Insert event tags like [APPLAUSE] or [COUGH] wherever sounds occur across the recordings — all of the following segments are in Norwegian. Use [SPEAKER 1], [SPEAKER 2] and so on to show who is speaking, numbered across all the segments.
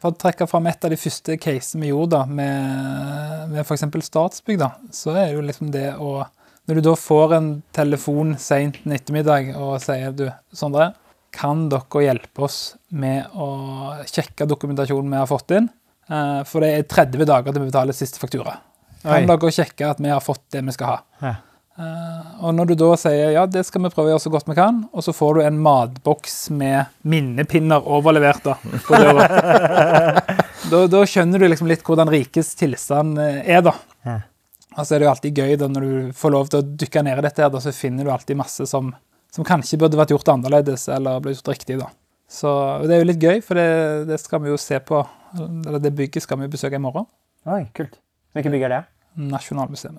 [SPEAKER 1] For å trekke fram et av de første casene vi gjorde da, med, med f.eks. Statsbygg, da, så er det jo liksom det å Når du da får en telefon seint en ettermiddag og sier du, Sondre, kan dere hjelpe oss med å sjekke dokumentasjonen vi har fått inn? Eh, For det er 30 dager til vi betaler siste faktura. Kan
[SPEAKER 2] Oi.
[SPEAKER 1] dere sjekke at vi har fått det vi skal ha?
[SPEAKER 2] Ja.
[SPEAKER 1] Eh, Og når du da sier ja, det skal vi prøve å gjøre så godt vi kan, og så får du en matboks med minnepinner overlevert da, på døra, [LAUGHS] da, da skjønner du liksom litt hvordan rikets tilstand eh, er, da. Og så er det jo alltid gøy da når du får lov til å dykke ned i dette, her, da, så finner du alltid masse som, som kanskje burde vært gjort annerledes eller ble gjort riktig. da. Så det er jo litt gøy, for det, det skal vi jo se på. Eller det bygget skal vi besøke i morgen.
[SPEAKER 2] Oi, kult. Hvilket bygg er det?
[SPEAKER 1] Nasjonalmuseet.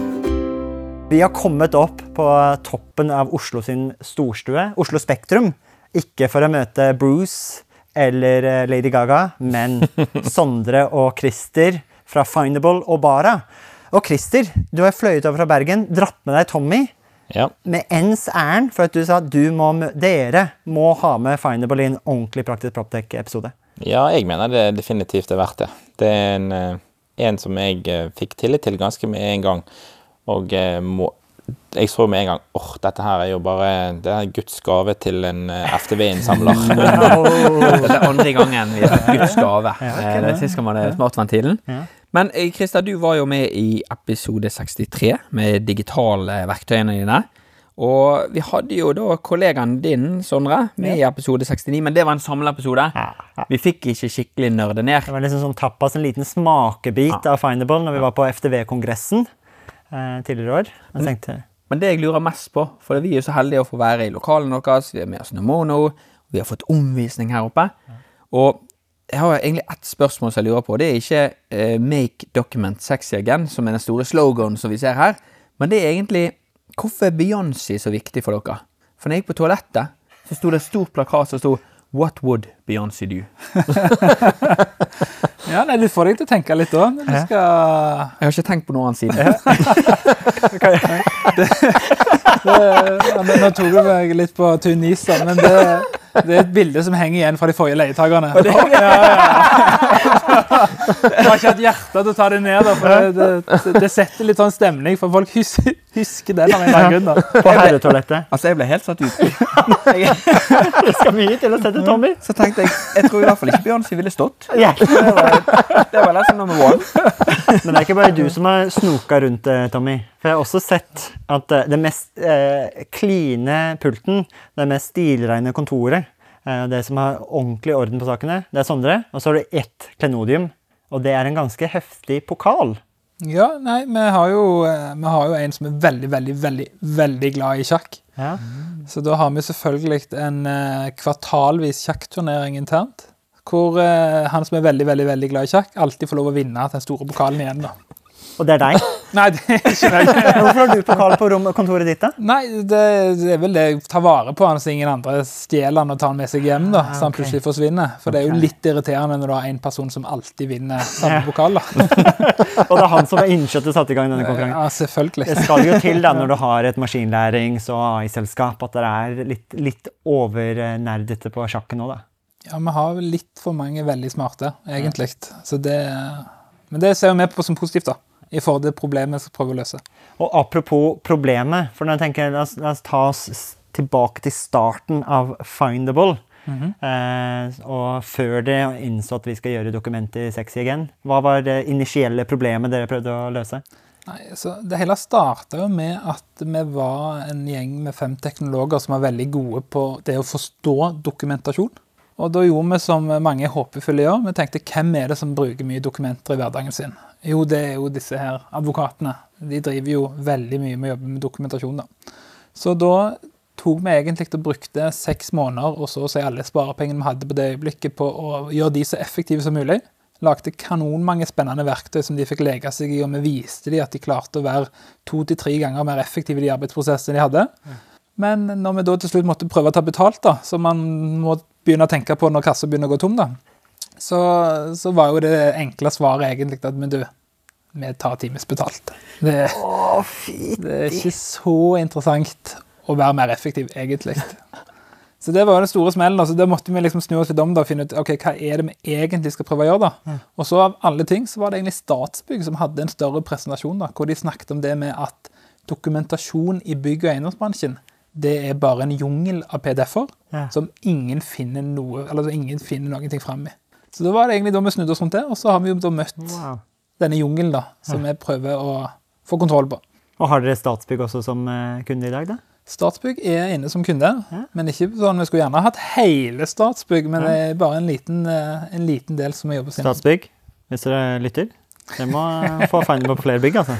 [SPEAKER 2] Vi har kommet opp på toppen av Oslo sin storstue, Oslo Spektrum. Ikke for å møte Bruce eller eh, Lady Gaga, men [LAUGHS] Sondre og Christer fra Findable og Bara. Og Christer, du har fløyet over fra Bergen, dratt med deg Tommy.
[SPEAKER 3] Ja.
[SPEAKER 2] Med ens ærend for at du sa at du må, dere må ha med Findable i en ordentlig praktisk Proptech-episode.
[SPEAKER 3] ja, jeg mener det definitivt er verdt det. Det er en, eh, en som jeg eh, fikk tillit til ganske med en gang. Og eh, må, jeg så med en gang åh, dette her er jo bare det er Guds gave til en eh, FTV-innsamler. [LAUGHS]
[SPEAKER 4] det er andre [LAUGHS] gangen vi har Guds gave.
[SPEAKER 2] Ja, ok,
[SPEAKER 4] Eh, det. Sist var det smartventilen.
[SPEAKER 2] Ja.
[SPEAKER 4] Men Christer, du var jo med i episode 63 med digitale verktøyene dine. Og vi hadde jo da kollegaen din, Sondre, med i episode 69, men det var en samleepisode. Vi fikk ikke skikkelig nerde ned.
[SPEAKER 2] Det var liksom sånn tappas en liten smakebit av Findable når vi var på FTV-kongressen tidligere år. Men, tenkte,
[SPEAKER 4] Men det jeg lurer mest på, for vi er jo så heldige å få være i lokalene deres, vi er med oss Nomono, vi har fått omvisning her oppe. Og jeg har egentlig ett spørsmål som jeg lurer på. Det er ikke eh, 'Make document sexy again', som er den store sloganen som vi ser her. Men det er egentlig Hvorfor er Beyoncé så viktig for dere? For når jeg gikk på toalettet, så sto det et stort plakat som sto 'What would Beyoncé do?' [LAUGHS]
[SPEAKER 1] Ja, nei, Du får deg til å tenke litt da. skal
[SPEAKER 4] Jeg har ikke tenkt på noe annet siden. [LAUGHS]
[SPEAKER 1] det, det, Nå tok du meg litt på tynn is, men det, det er et bilde som henger igjen fra de forrige leietakerne. [LAUGHS] Ja, ja, ja. Jeg har ikke hatt hjerte til å ta det ned, da, for det, det, det setter litt sånn stemning, for folk husker, husker den av en eller annen grunn.
[SPEAKER 2] På herretoalettet.
[SPEAKER 4] Altså, jeg ble helt satt ut. [LAUGHS]
[SPEAKER 2] Det skal mye til å sette Tommy.
[SPEAKER 4] Så tenkte jeg Jeg tror i hvert fall ikke Beyoncé ville stått.
[SPEAKER 2] Ja.
[SPEAKER 4] Det var, det var liksom nummer one.
[SPEAKER 2] Men det er ikke bare du som har snoka rundt det, Tommy. For jeg har også sett at den det mest eh, kline pulten, det mest stilreine kontoret, eh, det som har ordentlig orden på sakene, det er Sondre. Og så har du ett klenodium, og det er en ganske heftig pokal.
[SPEAKER 1] Ja, nei, vi har, jo, eh, vi har jo en som er veldig, veldig, veldig veldig glad i sjakk.
[SPEAKER 2] Ja.
[SPEAKER 1] Så da har vi selvfølgelig en eh, kvartalvis sjakkturnering internt. Hvor eh, han som er veldig veldig, veldig glad i sjakk, alltid får lov å vinne den store pokalen igjen. da.
[SPEAKER 2] Og det er deg.
[SPEAKER 1] Nei, det [LAUGHS] er ikke meg.
[SPEAKER 2] Hvorfor har du pokal på rom kontoret ditt, da?
[SPEAKER 1] Nei, det, det er vel det ta vare på han så ingen andre stjeler han og tar han med seg hjem. da, Så han plutselig forsvinner. For det er jo litt irriterende når du har en person som alltid vinner samme pokal. da. [LAUGHS]
[SPEAKER 2] Og det er han som har innkjøttet satt i gang denne konkurransen.
[SPEAKER 1] Ja, selvfølgelig.
[SPEAKER 2] Det skal jo til da, [LAUGHS] når du har et maskinlærings- og AI-selskap, at dere er litt, litt overnerdete på sjakken nå, da.
[SPEAKER 1] Ja, vi har litt for mange veldig smarte, egentlig. Så det, men det ser vi på som positivt, da. I forhold til problemet vi skal prøve å løse.
[SPEAKER 2] Og apropos problemet, for når jeg tenker, la oss, la oss ta oss tilbake til starten av Findable. eh, og før dere innså at vi skal gjøre dokumentet sexy igjen. hva var det initielle problemet dere prøvde å løse?
[SPEAKER 1] Nei, så Det hele starta jo med at vi var en gjeng med fem teknologer som var veldig gode på det å forstå dokumentasjon. Og da gjorde vi som mange håpefulle gjør. Vi tenkte hvem er det som bruker mye dokumenter i hverdagen sin? Jo, det er jo disse her advokatene. De driver jo veldig mye med å jobbe med dokumentasjon. da. Så da tok vi egentlig og brukte seks måneder og så å si alle sparepengene vi hadde på det øyeblikket, på å gjøre de så effektive som mulig. lagde kanonmange spennende verktøy som de fikk leke seg i, og vi viste dem at de klarte å være to til tre ganger mer effektive i de arbeidsprosessene de hadde. Men når vi da til slutt måtte prøve å ta betalt, da, så man må begynne å tenke på når kassa begynner å gå tom, da, så, så var jo det enkle svaret egentlig at men du, vi tar times betalt. Det,
[SPEAKER 2] Å,
[SPEAKER 1] det er ikke så interessant å være mer effektiv, egentlig. Så det var jo den store smellen. Altså, da måtte vi liksom snu oss litt om da, og finne ut ok, hva er det vi egentlig skal prøve å gjøre. da. Og så av alle ting så var det egentlig Statsbygg som hadde en større presentasjon, da, hvor de snakket om det med at dokumentasjon i bygg- og eiendomsbransjen det er bare en jungel av PDF-er
[SPEAKER 2] Ja.
[SPEAKER 1] som ingen finner noe eller ingen finner noen ting fram i. Så da var det egentlig da vi snudde oss rundt det, og så har vi jo da møtt
[SPEAKER 2] Wow.
[SPEAKER 1] denne jungelen da, som vi prøver å få kontroll på.
[SPEAKER 2] Og har dere Statsbygg også som eh, kunde i dag, da?
[SPEAKER 1] Statsbygg er inne som kunde,
[SPEAKER 2] Ja.
[SPEAKER 1] men ikke sånn vi skulle gjerne hatt hele Statsbygg, men det er bare en liten, eh, en liten del som vi jobber med.
[SPEAKER 2] Statsbygg, hvis dere lytter. Dere må eh, få Findable på flere bygg, altså.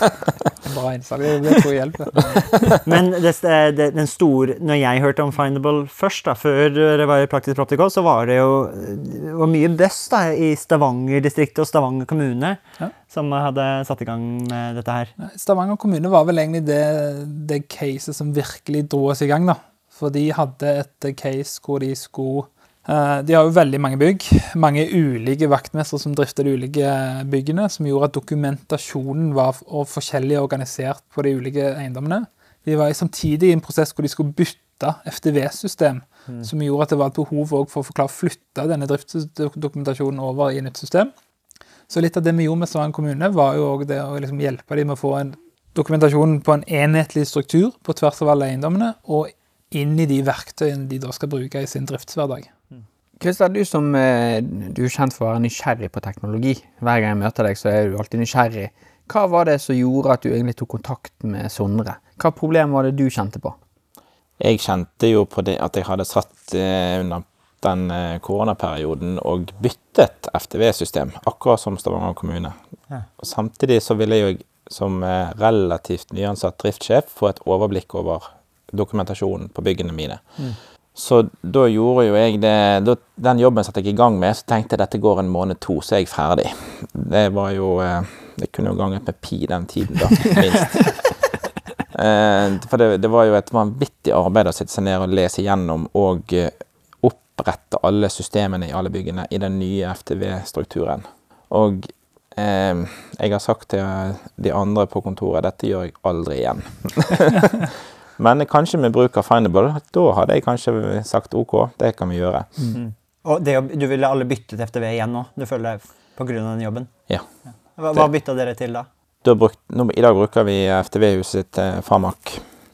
[SPEAKER 2] [LAUGHS]
[SPEAKER 1] Bra innsalg, det blir god hjelp. [LAUGHS]
[SPEAKER 2] Men det, det, den store, når jeg hørte om Findable først, da, før det var i Praktisk Proptical, så var det jo det var mye buzz da, i Stavanger-distriktet og Stavanger kommune
[SPEAKER 1] Ja.
[SPEAKER 2] som hadde satt i gang med dette her.
[SPEAKER 1] Stavanger kommune var vel egentlig det, det caset som virkelig dro oss i gang, da. For de hadde et case hvor de skulle De har jo veldig mange bygg. Mange ulike vaktmestere som drifter de ulike byggene, som gjorde at dokumentasjonen var forskjellig organisert på de ulike eiendommene. De var samtidig i en prosess hvor de skulle bytte FDV-system, som gjorde at det var et behov for å forklare flytte denne driftsdokumentasjonen over i nytt system. Så litt av det vi gjorde med Stavanger kommune, var jo også det å liksom hjelpe dem med å få en dokumentasjon på en enhetlig struktur på tvers av alle eiendommene, og inn i de verktøyene de da skal bruke i sin driftshverdag.
[SPEAKER 4] Christer, du som eh, du er kjent for å være nysgjerrig på teknologi. Hver gang jeg møter deg, så er du alltid nysgjerrig. Hva var det som gjorde at du egentlig tok kontakt med Sondre? Hva problem var det du kjente på?
[SPEAKER 3] Jeg kjente jo på det at jeg hadde satt eh, under den eh, koronaperioden og byttet FTV-system, akkurat som Stavanger kommune. Og samtidig så ville jeg som relativt nyansatt driftssjef få et overblikk over dokumentasjonen på byggene mine. Så da gjorde jo jeg det da, Den jobben satte jeg i gang med, så tenkte jeg dette går en måned to, så er jeg ferdig. Det var jo eh, Det kunne jo ganget med pi den tiden, da, [LAUGHS] minst. Eh, For det, det var jo et vanvittig arbeid å sitte seg ned og lese gjennom og eh, opprette alle systemene i alle byggene i den nye FTV-strukturen. Og eh, jeg har sagt til de andre på kontoret dette gjør jeg aldri igjen. [LAUGHS] Men kanskje med bruk av Findable, da hadde jeg kanskje sagt OK, det kan vi gjøre.
[SPEAKER 2] Og det, du ville alle bytte til FTV igjen nå? Du føler på grunn av den jobben?
[SPEAKER 3] Ja.
[SPEAKER 2] Hva, hva bytta dere til da?
[SPEAKER 3] Da bruk, nå, I dag bruker vi FTV-huset sitt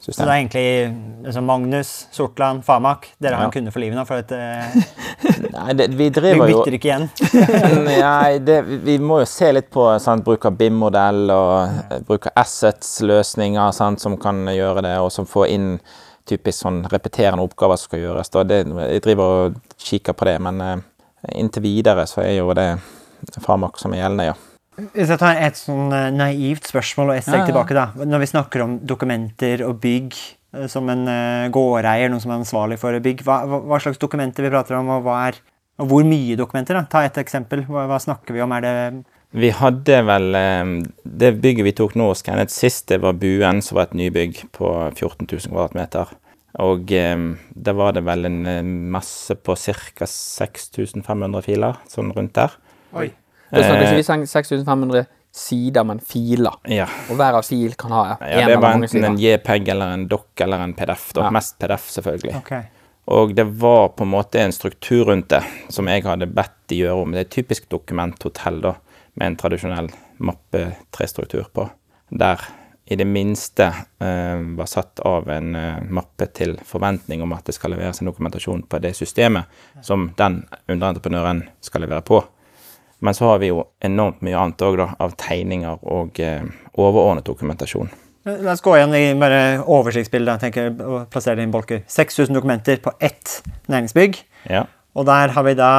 [SPEAKER 3] eh,
[SPEAKER 2] Så det er egentlig liksom Magnus, Sortland, Famak. Dere har
[SPEAKER 3] Ja.
[SPEAKER 2] en kunde for livet nå, for at eh, [LAUGHS]
[SPEAKER 3] Nei, det, vi driver jo
[SPEAKER 2] bytter ikke igjen. [LAUGHS]
[SPEAKER 3] Nei, det, vi må jo se litt på sant, bruk av BIM-modell og ja. bruk av assets-løsninger sant, som kan gjøre det, og som får inn typisk sånn repeterende oppgaver som skal gjøres. Da. Det, jeg driver og kikker på det, men eh, inntil videre så er jo det Famak som er gjeldende, ja.
[SPEAKER 2] Hvis jeg tar et sånn eh, naivt spørsmål og et steg
[SPEAKER 1] Ja, ja.
[SPEAKER 2] tilbake, da. Når vi snakker om dokumenter og bygg eh, som en eh, gårdeier, noen som er ansvarlig for bygg, hva, hva, slags dokumenter vi prater om, og, hva er, og hvor mye dokumenter? da? Ta et eksempel. Hva, hva snakker vi om? Er det
[SPEAKER 3] Vi hadde vel Det bygget vi tok nå og skannet sist, det var Buen, som var et nybygg på 14 000 kvadratmeter. Og eh, der var det vel en masse på ca. 6500 filer, sånn rundt der.
[SPEAKER 2] Oi.
[SPEAKER 4] Da snakker
[SPEAKER 3] Eh,
[SPEAKER 4] ikke vi 6500 sider, men filer.
[SPEAKER 3] Ja.
[SPEAKER 4] Og hver av fil kan ha
[SPEAKER 3] ja,
[SPEAKER 4] en
[SPEAKER 3] det
[SPEAKER 4] eller
[SPEAKER 3] var
[SPEAKER 4] mange
[SPEAKER 3] enten en JPEG eller en doc eller en PDF. Da.
[SPEAKER 4] Ja.
[SPEAKER 3] Mest PDF, selvfølgelig.
[SPEAKER 2] Okay.
[SPEAKER 3] Og det var på en måte en struktur rundt det som jeg hadde bedt de gjøre om. Det er et typisk dokumenthotell da, med en tradisjonell mappe-trestruktur på. Der i det minste eh, var satt av en eh, mappe til forventning om at det skal leveres en dokumentasjon på det systemet som den underentreprenøren skal levere på. Men så har vi jo enormt mye annet òg, da, av tegninger og eh, overordnet dokumentasjon.
[SPEAKER 2] La oss gå igjen i bare oversiktsbildet. Jeg tenker å plassere det i en bolker. 6000 dokumenter på ett næringsbygg.
[SPEAKER 3] Ja.
[SPEAKER 2] Og der har vi da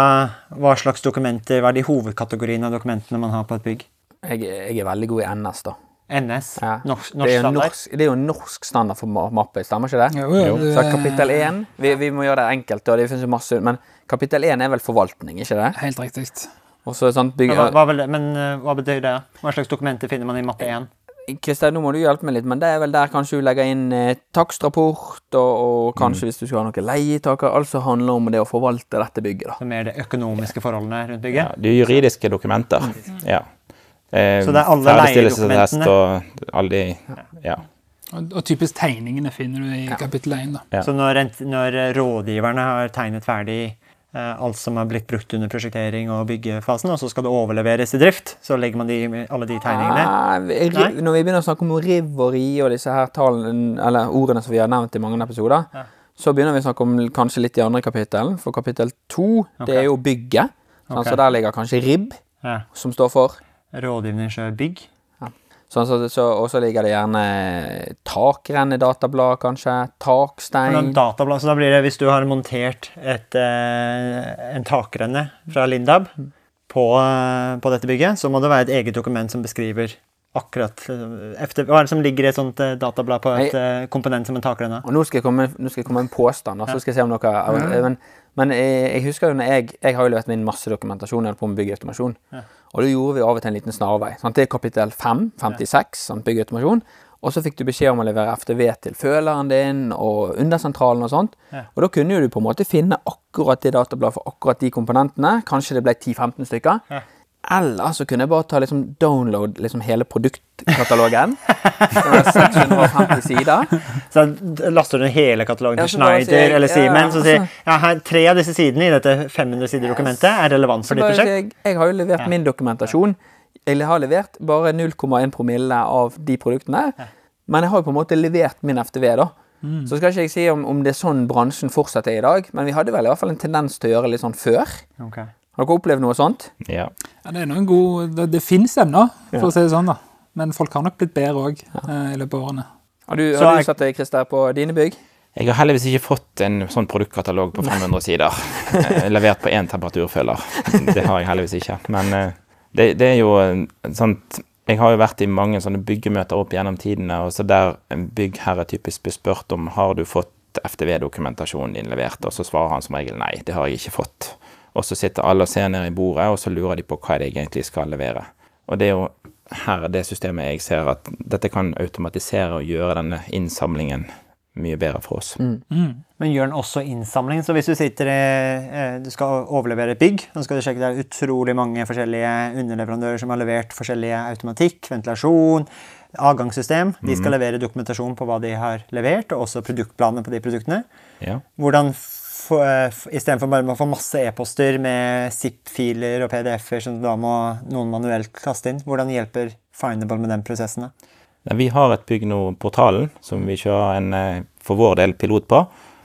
[SPEAKER 2] hva slags dokumenter, hva er de hovedkategoriene av dokumentene man har på et bygg?
[SPEAKER 4] Jeg, jeg er veldig god i NS, da.
[SPEAKER 2] NS,
[SPEAKER 4] Ja.
[SPEAKER 2] norsk, norsk standard.
[SPEAKER 4] norsk, det er jo norsk standard for ma- mappe, stemmer ikke det?
[SPEAKER 1] Jo, jo, det-
[SPEAKER 4] Så kapittel 1 vi, vi må gjøre det enkelt, og det finnes jo masse Men kapittel 1 er vel forvaltning, ikke det?
[SPEAKER 1] Helt riktig.
[SPEAKER 4] Og så sånn bygge...
[SPEAKER 2] Men hva, hva, vil det, men eh, hva betyr det? Hva slags dokumenter finner man i mappe 1?
[SPEAKER 4] Kristian, nå må du hjelpe meg litt, men det er vel der kanskje du legger inn eh, takstrapport, og, og kanskje hvis du skal ha noen leietaker, alt som handler om det å forvalte dette bygget, da.
[SPEAKER 2] Som mer de økonomiske forholdene rundt bygget?
[SPEAKER 3] det er juridiske dokumenter. Ja. Eh,
[SPEAKER 2] Så det er alle leiedokumentene?
[SPEAKER 3] og alle de Ja.
[SPEAKER 1] Og, og typisk tegningene finner du i kapittel 1. da.
[SPEAKER 3] Ja.
[SPEAKER 2] Så når, når rådgiverne har tegnet ferdig eh, alt som har blitt brukt under prosjektering og byggefasen, og så skal det overleveres i drift, så legger man de, alle de tegningene?
[SPEAKER 4] Nei. Når vi begynner å snakke om riv og disse her tallene, eller ordene som vi har nevnt i mange episoder,
[SPEAKER 2] Ja.
[SPEAKER 4] så begynner vi å snakke om kanskje litt i andre kapittel. For kapittel to, det er jo bygget.
[SPEAKER 2] Ok.
[SPEAKER 4] altså der ligger kanskje ribb,
[SPEAKER 2] Ja.
[SPEAKER 4] som står for.
[SPEAKER 2] Rådgivende ingeniørbygg?
[SPEAKER 4] Sånn, så, så, og så ligger det gjerne takrennedatablad, kanskje. Takstein.
[SPEAKER 2] datablad, så da blir det, Hvis du har montert et, eh, en takrenne fra Lindab på, eh, på dette bygget, så må det være et eget dokument som beskriver akkurat eh, efter, Hva er det som ligger i et sånt datablad på et Nei. komponent som en takrenne?
[SPEAKER 4] Og nå skal jeg komme, nå skal jeg komme med en påstand, og så skal jeg se om dere Men, men jeg, jeg husker jo når jeg Jeg har jo levert min masse dokumentasjon jeg holdt på med byggautomasjon. Og da gjorde vi av og til en liten snarvei. Sant? Det er kapittel 5, 56, sant? byggautomasjon. Og så fikk du beskjed om å levere FTV til føleren din og undersentralen og sånt. Og da kunne du på en måte finne akkurat det databladet for akkurat de komponentene. Kanskje det ble 10-15 stykker. Eller så kunne jeg bare ta liksom download liksom hele produktkatalogen. som er 650 sider.
[SPEAKER 2] Så laster du hele katalogen
[SPEAKER 4] Ja,
[SPEAKER 2] til Schneider
[SPEAKER 4] sier eller
[SPEAKER 2] eller
[SPEAKER 4] ja,
[SPEAKER 2] Siemens og sier
[SPEAKER 4] altså-
[SPEAKER 2] ja, her, tre av disse sidene i dette 500 sider dokumentet er relevant for ditt prosjekt.
[SPEAKER 4] Jeg, jeg har jo levert min dokumentasjon. Jeg har levert bare 0,1 promille av de produktene. Men jeg har jo på en måte levert min FTV, da. Så skal ikke jeg si om, om det er sånn bransjen fortsatt er i dag, men vi hadde vel i hvert fall en tendens til å gjøre litt sånn før.
[SPEAKER 2] Ok.
[SPEAKER 4] Har dere opplevd noe sånt?
[SPEAKER 3] ja.
[SPEAKER 1] Ja, det er noen gode, det, det finnes ennå, for å si det sånn. da. Men folk har nok blitt bedre òg i løpet av årene.
[SPEAKER 4] Har du,
[SPEAKER 2] Så
[SPEAKER 4] har du
[SPEAKER 2] jeg-
[SPEAKER 4] sett det, Christer, på dine bygg?
[SPEAKER 3] Jeg har heldigvis ikke fått en sånn produktkatalog på 500 sider. eh, Levert på én temperaturfølger. Det har jeg heldigvis ikke. Men eh, det, det er jo eh, sånt Jeg har jo vært i mange sånne byggemøter opp gjennom tidene, og så der en byggherre typisk blir spurt om har du fått FTV-dokumentasjonen din levert, og så svarer han som regel nei, det har jeg ikke fått. Og så sitter alle og ser ned i bordet, og så lurer de på hva de egentlig skal levere. Og det er jo her er det systemet jeg ser at dette kan automatisere og gjøre denne innsamlingen mye bedre for oss.
[SPEAKER 2] Men gjør den også innsamling? Så hvis du sitter i, eh, du skal overlevere et bygg, så skal du sjekke det er utrolig mange forskjellige underleverandører som har levert forskjellige automatikk, ventilasjon, avgangssystem. De skal levere dokumentasjon på hva de har levert, og også produktplanene på de produktene.
[SPEAKER 3] Ja.
[SPEAKER 2] Hvordan Istedenfor bare å få masse e-poster med zip-filer og PDF-er som da må noen manuelt kaste inn, hvordan hjelper Findable med den prosessen? da?
[SPEAKER 3] Vi har et bygg nå, Portalen, som vi kjører en eh, for vår del pilot på.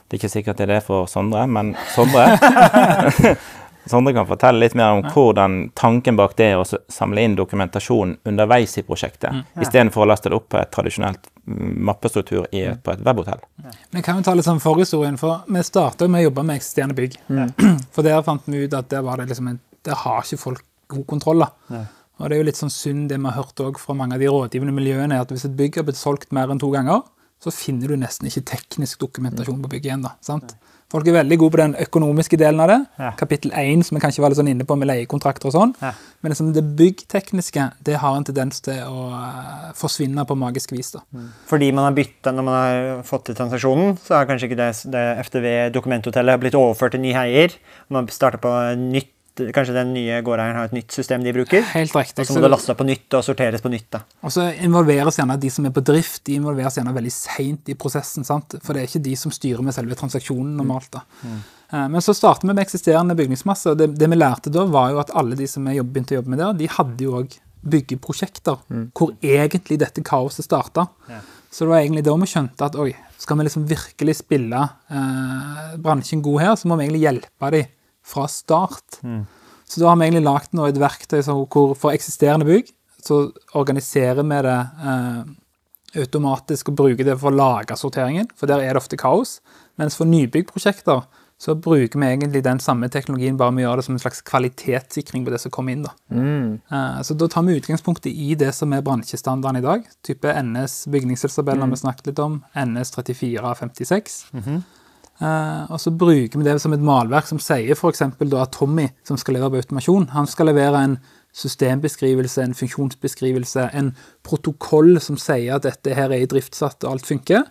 [SPEAKER 3] Det er ikke sikkert det er det for Sondre, men Sondre [LAUGHS] Sondre kan fortelle litt mer om hvordan tanken bak det er å samle inn dokumentasjon underveis i prosjektet, istedenfor å laste det opp på et tradisjonelt mm, mappestruktur i på et webhotell.
[SPEAKER 1] Vi kan jo ta litt sånn forhistorien, for vi starta med å jobbe med eksisterende bygg. [CLEARS THROAT] For der fant vi ut at der, var det liksom en, der har ikke folk god kontroll. da. Og det er jo litt sånn synd det vi har hørt også fra mange av de rådgivende miljøene, at hvis et bygg har blitt solgt mer enn to ganger, så finner du nesten ikke teknisk dokumentasjon på bygget igjen. da, sant? Folk er veldig gode på den økonomiske delen av det.
[SPEAKER 2] Ja.
[SPEAKER 1] Kapittel 1, som vi kanskje var litt sånn inne på med leiekontrakter og sånn.
[SPEAKER 2] Ja.
[SPEAKER 1] Men liksom det byggtekniske det har en tendens til å eh, forsvinne på magisk vis. da.
[SPEAKER 2] Fordi man har bytta når man har fått til transaksjonen, så har kanskje ikke det, det FTV-dokumenthotellet blitt overført til ny heier. Man starter på nytt, Kanskje den nye gårdeieren har et nytt system de bruker.
[SPEAKER 1] Helt riktig.
[SPEAKER 2] Og så må det lastes på nytt og sorteres på nytt. da.
[SPEAKER 1] Og så involveres gjerne de som er på drift, de involveres gjerne veldig seint i prosessen. sant? For det er ikke de som styrer med selve transaksjonen normalt. da. Mm. Men så starter vi med eksisterende bygningsmasse. og det, det vi lærte da, var jo at alle de som jobb- begynte å jobbe med det, de hadde jo òg byggeprosjekter hvor egentlig dette kaoset starta. Så det var egentlig da vi skjønte at oi, skal vi liksom virkelig spille eh, bransjen god her, så må vi egentlig hjelpe dem fra start. Så da har vi egentlig lagd et verktøy som, hvor for eksisterende bygg så organiserer vi det eh, automatisk og bruker det for å lage sorteringen, for der er det ofte kaos. Mens for nybyggprosjekter så bruker vi egentlig den samme teknologien, bare vi gjør det som en slags kvalitetssikring på det som kommer inn. da. Eh, Så da tar vi utgangspunktet i det som er bransjestandarden i dag. Type NS bygningsselskapet har vi snakket litt om. NS 3456. Eh, Eh, og så bruker vi det som et malverk som sier f.eks. at Tommy, som skal levere på automasjon, han skal levere en systembeskrivelse, en funksjonsbeskrivelse, en protokoll som sier at dette her er i driftsatt og alt funker,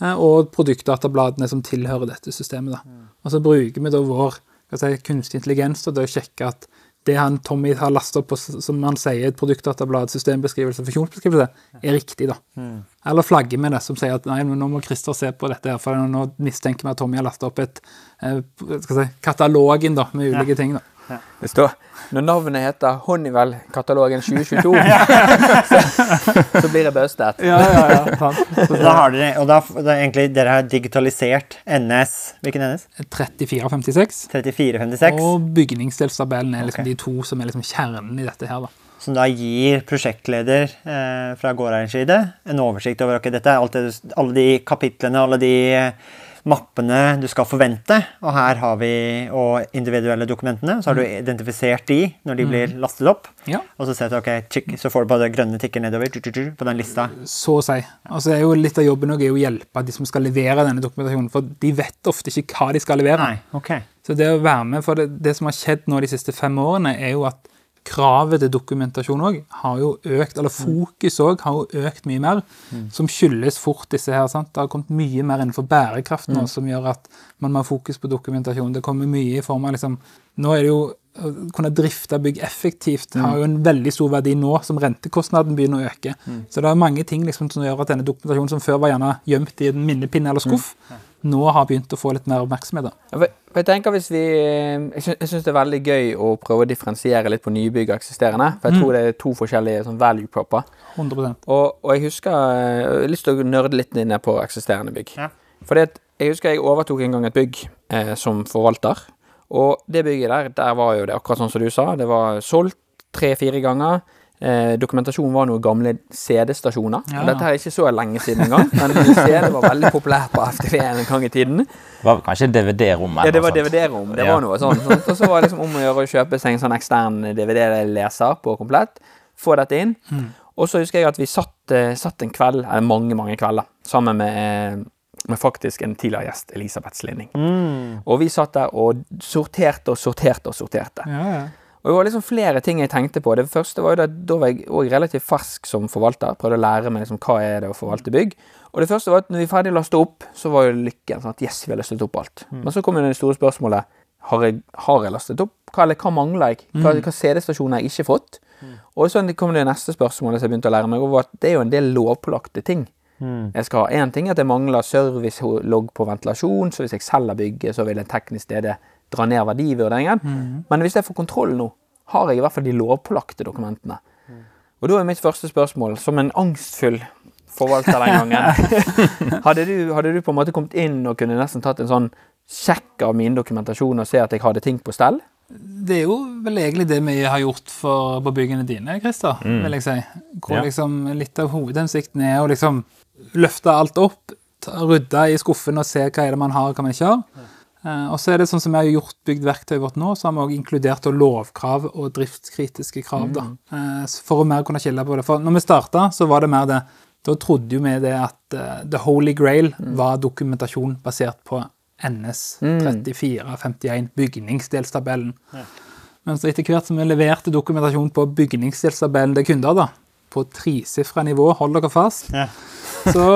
[SPEAKER 1] eh, og produktdatabladene som tilhører dette systemet. Da. Og så bruker vi da vår si, kunstig intelligens til å sjekke at det han Tommy har lastet opp på, som han sier, et produktdatablad, systembeskrivelse, funksjonsbeskrivelse, er riktig, da. Eller flagger med det, som sier at nei, men nå må Christer se på dette, her, for nå mistenker vi at Tommy har lastet opp et eh, skal si, katalogen da, med ulike ting. da.
[SPEAKER 4] Det står Når navnet heter Honeywell-katalogen 2022, [LAUGHS] så, så blir det bustet.
[SPEAKER 1] Ja, ja, ja. sant.
[SPEAKER 2] Så da har dere, og da, da egentlig dere har digitalisert NS Hvilken NS?
[SPEAKER 1] 3456.
[SPEAKER 2] 3456?
[SPEAKER 1] Og bygningsdelstabellen er liksom
[SPEAKER 2] okay.
[SPEAKER 1] de to som er liksom kjernen i dette her. da.
[SPEAKER 2] Som da gir prosjektleder eh, fra gårdeierens side en oversikt over okay, dette alt det, alle de kapitlene, alle de eh, mappene du skal forvente. Og her har vi og individuelle dokumentene. Så har du identifisert de når de blir lastet opp.
[SPEAKER 1] Ja.
[SPEAKER 2] Og så du, ok, tick, så får du bare grønne tikker nedover på den lista.
[SPEAKER 1] Så å si. Altså, det er jo litt av jobben er å hjelpe de som skal levere denne dokumentasjonen, for de vet ofte ikke hva de skal levere.
[SPEAKER 2] Nei, ok.
[SPEAKER 1] Så det å være med, for det, det som har skjedd nå de siste fem årene, er jo at kravet til dokumentasjon òg har jo økt, eller fokus òg har jo økt mye mer, som skyldes fort disse her. sant? Det har kommet mye mer innenfor bærekraft nå, som gjør at man må ha fokus på dokumentasjon. Det kommer mye i form av liksom Nå er det jo å kunne drifte bygg effektivt har jo en veldig stor verdi nå som rentekostnaden begynner å øke. Så det er mange ting liksom som gjør at denne dokumentasjonen som før var gjerne gjemt i en minnepinne eller skuff, nå har begynt å få litt mer oppmerksomhet. da.
[SPEAKER 4] For- for Jeg tenker hvis vi Jeg syns, det er veldig gøy å prøve å differensiere litt på nybygg og eksisterende. For jeg tror det er to forskjellige sånn value propper.
[SPEAKER 1] 100
[SPEAKER 4] Og, og jeg husker Jeg har lyst til å nørde litt ned på eksisterende bygg.
[SPEAKER 2] Ja.
[SPEAKER 4] Fordi at jeg husker jeg overtok en gang et bygg eh, som forvalter. Og det bygget der, der var jo det akkurat sånn som du sa. Det var solgt tre-fire ganger. Eh, dokumentasjonen var noen gamle CD-stasjoner.
[SPEAKER 1] Ja.
[SPEAKER 4] Dette her er ikke så lenge siden engang, men [LAUGHS] CD var veldig populært på FTV en gang i tiden.
[SPEAKER 3] Det var kanskje DVD-rom
[SPEAKER 4] Ja, det var. DVD-rom. Det
[SPEAKER 3] Ja.
[SPEAKER 4] var noe sånt, sånt. Og så var det liksom om å gjøre å kjøpe seg en sånn ekstern DVD-leser på komplett. Få dette inn. Og så husker jeg at vi satt, eh, satt en kveld, eller mange, mange kvelder, sammen med, eh, med faktisk en tidligere gjest, Elisabeth Slinning. Og vi satt der og sorterte og sorterte og sorterte.
[SPEAKER 1] Ja, ja.
[SPEAKER 4] Og det var liksom flere ting jeg tenkte på. Det første var jo at da var jeg òg relativt fersk som forvalter. Prøvde å lære meg liksom hva er det å forvalte bygg. Og det første var at når vi ferdig lastet opp, så var jo lykken sånn at yes, vi har lastet opp alt. Men så kom jo det store spørsmålet har jeg, har jeg lastet opp? Hva, eller hva mangler jeg? Hva, hva CD-stasjoner har jeg ikke fått? Og så kom det neste spørsmålet som jeg begynte å lære meg, og var at det er jo en del lovpålagte ting. Jeg skal ha én ting at jeg mangler servicelogg på ventilasjon, så hvis jeg selger bygget, så vil en teknisk DD dra ned verdivurderingen. Men hvis jeg får kontroll nå, har jeg i hvert fall de lovpålagte dokumentene. Og da er mitt første spørsmål, som en angstfull forvalter den gangen [LAUGHS] hadde, du, hadde du på en måte kommet inn og kunne nesten tatt en sånn sjekk av min dokumentasjon og se at jeg hadde ting på stell?
[SPEAKER 1] Det er jo vel egentlig det vi har gjort for, på byggene dine, Christer, vil jeg si. Hvor
[SPEAKER 3] Ja.
[SPEAKER 1] liksom litt av hovedhensikten er å liksom løfte alt opp, ta- rydde i skuffen og se hva er det man har og hva man ikke har. Eh, og så er det sånn som vi har gjort bygd verktøyet vårt nå, så har vi også inkludert lovkrav og driftskritiske krav. da, eh, For å mer kunne skille på det. For når vi starta, så var det mer det Da trodde jo vi det at uh, the holy grail var dokumentasjon basert på NS 3451, bygningsdelstabellen. Men så etter hvert som vi leverte dokumentasjon på bygningsdelstabellen til kunder, da, på tresifra nivå, hold dere fast,
[SPEAKER 2] Ja.
[SPEAKER 1] så,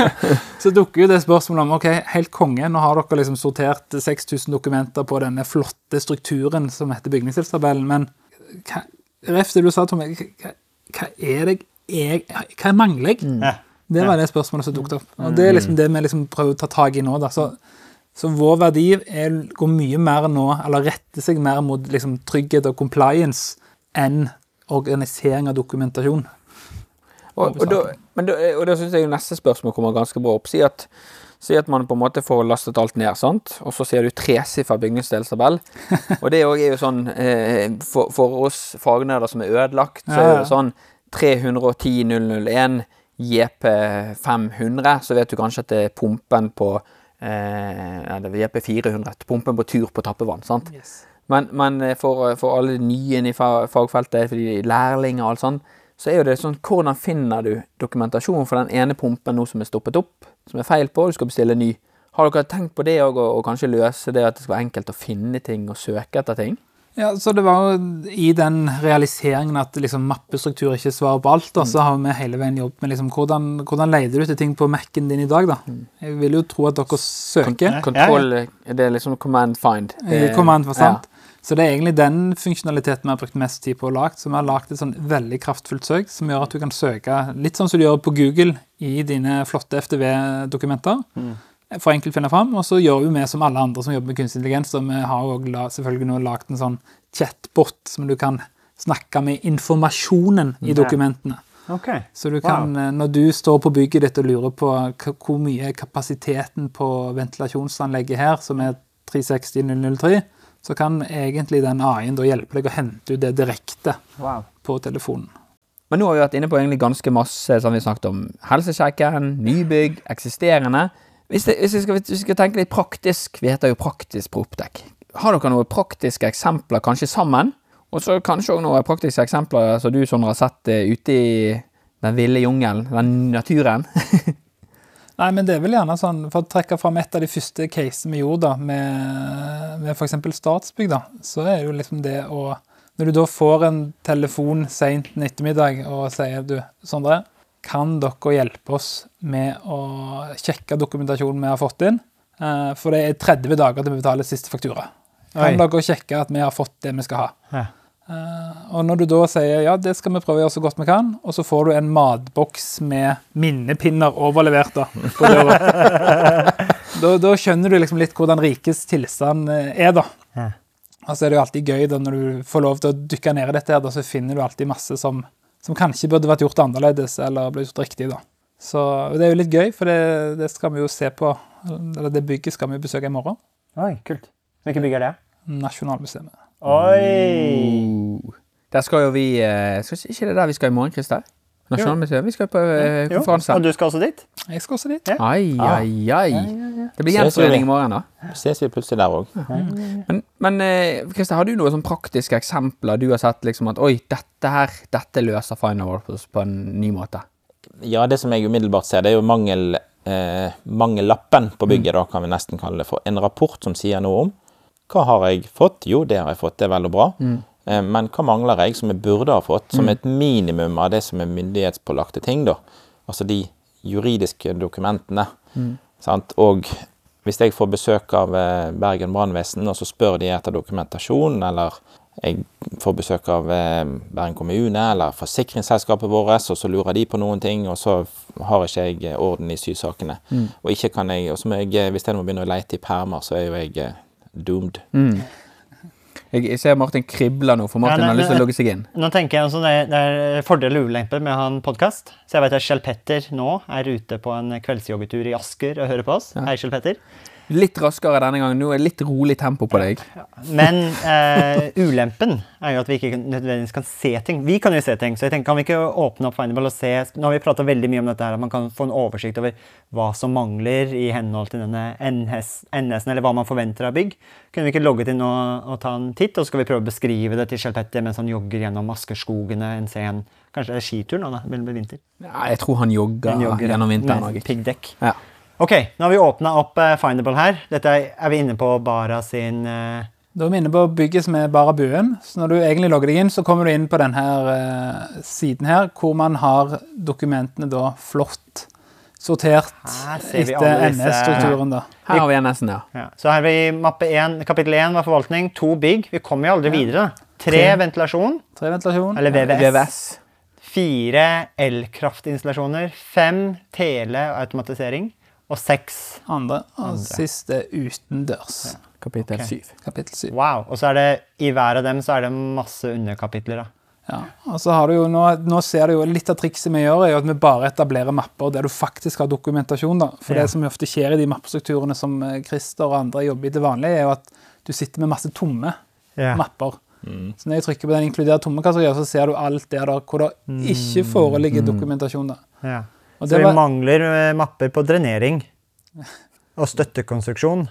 [SPEAKER 1] [LAUGHS] så dukker jo det spørsmålet om ok, helt konge, nå har dere liksom sortert 6000 dokumenter på denne flotte strukturen som heter bygningsdelstabellen, men hva, ref det du sa, Tommy, hva, hva er det jeg, hva mangler jeg?
[SPEAKER 2] Ja.
[SPEAKER 1] Det var det spørsmålet som dukket opp. Og det er liksom det vi liksom prøver å ta tak i nå. da. Så, så vår verdi er, går mye mer nå, eller retter seg mer mot liksom, trygghet og compliance enn organisering av dokumentasjon.
[SPEAKER 4] Og, og, da, men da, og da syns jeg neste spørsmål kommer ganske bra opp. Si at, si at man på en måte får lastet alt ned, sant? og så ser du tresifra bygningsdelstabell. og det er jo sånn eh, for, for oss fagnerder som er ødelagt, så er det sånn 310 001 JP500, så vet du kanskje at det er pumpen på eh, ja, det er JP400, pumpen på tur på tappevann. sant? Men, men eh, for, for alle de nye i fagfeltet, for de lærlinger og alt sånt, så er jo det sånn Hvordan finner du dokumentasjon for den ene pumpen nå som er stoppet opp, som er feil på, og du skal bestille ny? Har dere tenkt på det òg, og kanskje løse det at det skal være enkelt å finne ting og søke etter ting?
[SPEAKER 1] Ja, så det var jo i den realiseringen at liksom mappestruktur ikke svarer på alt, da, så har vi hele veien jobbet med liksom, hvordan, hvordan leter du etter ting på Mac-en din i dag, da. Jeg vil jo tro at dere søker.
[SPEAKER 4] Kontroll Det er liksom command find. Det-
[SPEAKER 1] Command for sant. Så det er egentlig den funksjonaliteten vi har brukt mest tid på å lage. Så vi har lagd et sånn veldig kraftfullt søk som gjør at du kan søke litt sånn som du gjør på Google i dine flotte FTV-dokumenter. For enkelt finne fram. Og så gjør jo vi som alle andre som jobber med kunstig intelligens. Og vi har også selvfølgelig nå lagd en sånn chatbot som du kan snakke med informasjonen i dokumentene.
[SPEAKER 2] Okay.
[SPEAKER 1] Så du kan, wow. når du står på bygget ditt og lurer på hvor mye kapasiteten på ventilasjonsanlegget her, som er 360-003, så kan egentlig den AI-en hjelpe deg å hente ut det direkte
[SPEAKER 2] Wow.
[SPEAKER 1] på telefonen.
[SPEAKER 4] Men nå har vi vært inne på egentlig ganske masse som vi snakket om. Helsesjekken, nybygg, eksisterende. Hvis, det, hvis, vi skal, hvis vi skal tenke litt praktisk, vi heter jo Praktisk Oppdekk. Har dere noen praktiske eksempler kanskje sammen? Og så kanskje også noen praktiske eksempler som du Sondre har sett eh, ute i den ville jungelen, den naturen? [LAUGHS]
[SPEAKER 1] Nei, men det er vel gjerne sånn, For å trekke fram et av de første casene vi gjorde da, med, med f.eks. Statsbygg, da, så er jo liksom det å Når du da får en telefon seint en ettermiddag og sier du, Sondre, kan dere hjelpe oss med å sjekke dokumentasjonen vi har fått inn? Eh, For det er 30 dager til vi betaler siste faktura. Kan
[SPEAKER 2] Oi.
[SPEAKER 1] dere sjekke at vi har fått det vi skal ha?
[SPEAKER 2] Ja.
[SPEAKER 1] Eh, og når du da sier ja, det skal vi prøve å gjøre så godt vi kan, og så får du en matboks med minnepinner overlevert da, på døra, [LAUGHS] da, da skjønner du liksom litt hvordan rikets tilstand eh, er, da. Og så er det jo alltid gøy da når du får lov til å dykke ned i dette, her, da, så finner du alltid masse som, som kanskje burde vært gjort annerledes eller ble gjort riktig. da. Så det er jo litt gøy, for det, det skal vi jo se på. Eller det bygget skal vi besøke i morgen.
[SPEAKER 2] Oi, kult. Hvilket bygg er det?
[SPEAKER 1] Nasjonalmuseet.
[SPEAKER 2] Oi!
[SPEAKER 4] Der skal jo vi eh, skal ikke- Ikke det der vi skal i morgen, Christer? Nasjonalmuseet? Vi skal på eh, konferanse.
[SPEAKER 2] Og du skal også dit?
[SPEAKER 1] Jeg skal også dit.
[SPEAKER 2] Ja.
[SPEAKER 4] Ai, ai, ai. Det blir gjenforening i morgen, da.
[SPEAKER 3] Ses vi plutselig der òg.
[SPEAKER 4] Men, men eh, Christer, har du noen sånn praktiske eksempler du har sett liksom at oi, dette her, dette løser Final Warpers på en ny måte?
[SPEAKER 3] Ja, det som jeg umiddelbart ser, det er jo mangel, eh, mangellappen på bygget, da kan vi nesten kalle det for. En rapport som sier noe om hva har jeg fått? Jo, det har jeg fått, det er vel og bra. Mm. men hva mangler jeg som jeg burde ha fått, som et minimum av det som er myndighetspålagte ting, da? Altså de juridiske dokumentene. Sant? Og hvis jeg får besøk av eh, Bergen brannvesen, og så spør de etter dokumentasjon, eller jeg får besøk av eh, Bergen kommune eller forsikringsselskapet vårt, og så lurer de på noen ting, og så har ikke jeg eh, orden i sysakene. Og ikke kan jeg, og så må jeg, eh, hvis jeg må begynne å lete i permer, så er jo jeg eh, doomed.
[SPEAKER 4] Jeg, jeg ser Martin kribler nå, for Martin
[SPEAKER 2] Ja, nei,
[SPEAKER 4] har lyst til å logge seg inn.
[SPEAKER 2] Nå tenker jeg altså det, det er fordel og ulemper med å ha en podkast. Så jeg vet at Kjell Petter nå er ute på en kveldsjoggetur i Asker og hører på oss. Hei, Kjell Petter.
[SPEAKER 4] Litt raskere denne gangen. Nå er det litt rolig tempo på deg.
[SPEAKER 2] Men eh, ulempen er jo at vi ikke nødvendigvis kan se ting. Vi kan jo se ting, så jeg tenker kan vi ikke åpne opp Findable og se Nå har vi prata veldig mye om dette her, at man kan få en oversikt over hva som mangler i henhold til denne NS NS-en, eller hva man forventer av bygg. Kunne vi ikke logget inn og, og ta en titt, og så skal vi prøve å beskrive det til Kjell Petter mens han jogger gjennom Askerskogene en sen Kanskje det er skitur nå, da? Vinter.
[SPEAKER 4] Ja, jeg tror han jogger,
[SPEAKER 2] jogger,
[SPEAKER 4] gjennom vinteren òg.
[SPEAKER 2] Piggdekk.
[SPEAKER 4] Ja.
[SPEAKER 2] Ok, nå har vi åpna opp eh, Findable her. Dette er, er vi inne på Bara sin uh...
[SPEAKER 1] Da er vi inne på bygget som er Bara buen. Så når du egentlig logger deg inn, så kommer du inn på denne uh, siden her, hvor man har dokumentene da flott sortert etter NS-strukturen. da.
[SPEAKER 4] Her har vi NS-en, ja.
[SPEAKER 2] Ja, så her har vi mappe 1, kapittel 1 var forvaltning, to bygg. Vi kommer jo aldri videre. da. Tre
[SPEAKER 1] Tre.
[SPEAKER 2] ventilasjon,
[SPEAKER 1] Tre ventilasjon.
[SPEAKER 2] eller VVS.
[SPEAKER 4] VVS.
[SPEAKER 2] Fire elkraftinstallasjoner. Fem tele- og automatisering. Og seks
[SPEAKER 1] Andre. Og siste utendørs.
[SPEAKER 4] Ja.
[SPEAKER 1] Kapittel syv.
[SPEAKER 2] Wow. Og så er det i hver av dem så er det masse underkapitler. da.
[SPEAKER 1] Ja. Og så har du jo, nå, nå ser du jo litt av trikset vi gjør, er jo at vi bare etablerer mapper der du faktisk har dokumentasjon. da. For
[SPEAKER 2] Ja.
[SPEAKER 1] det som ofte skjer i de mappestrukturene som eh, Christer og andre jobber i til vanlig, er jo at du sitter med masse tomme
[SPEAKER 2] Ja.
[SPEAKER 1] mapper. Så når jeg trykker på den inkluder tomme-kategorier, så ser du alt der, der hvor det ikke foreligger dokumentasjon. da.
[SPEAKER 2] Ja.
[SPEAKER 1] Og
[SPEAKER 2] Så vi
[SPEAKER 1] var-
[SPEAKER 2] mangler eh, mapper på drenering. Og støttekonstruksjon.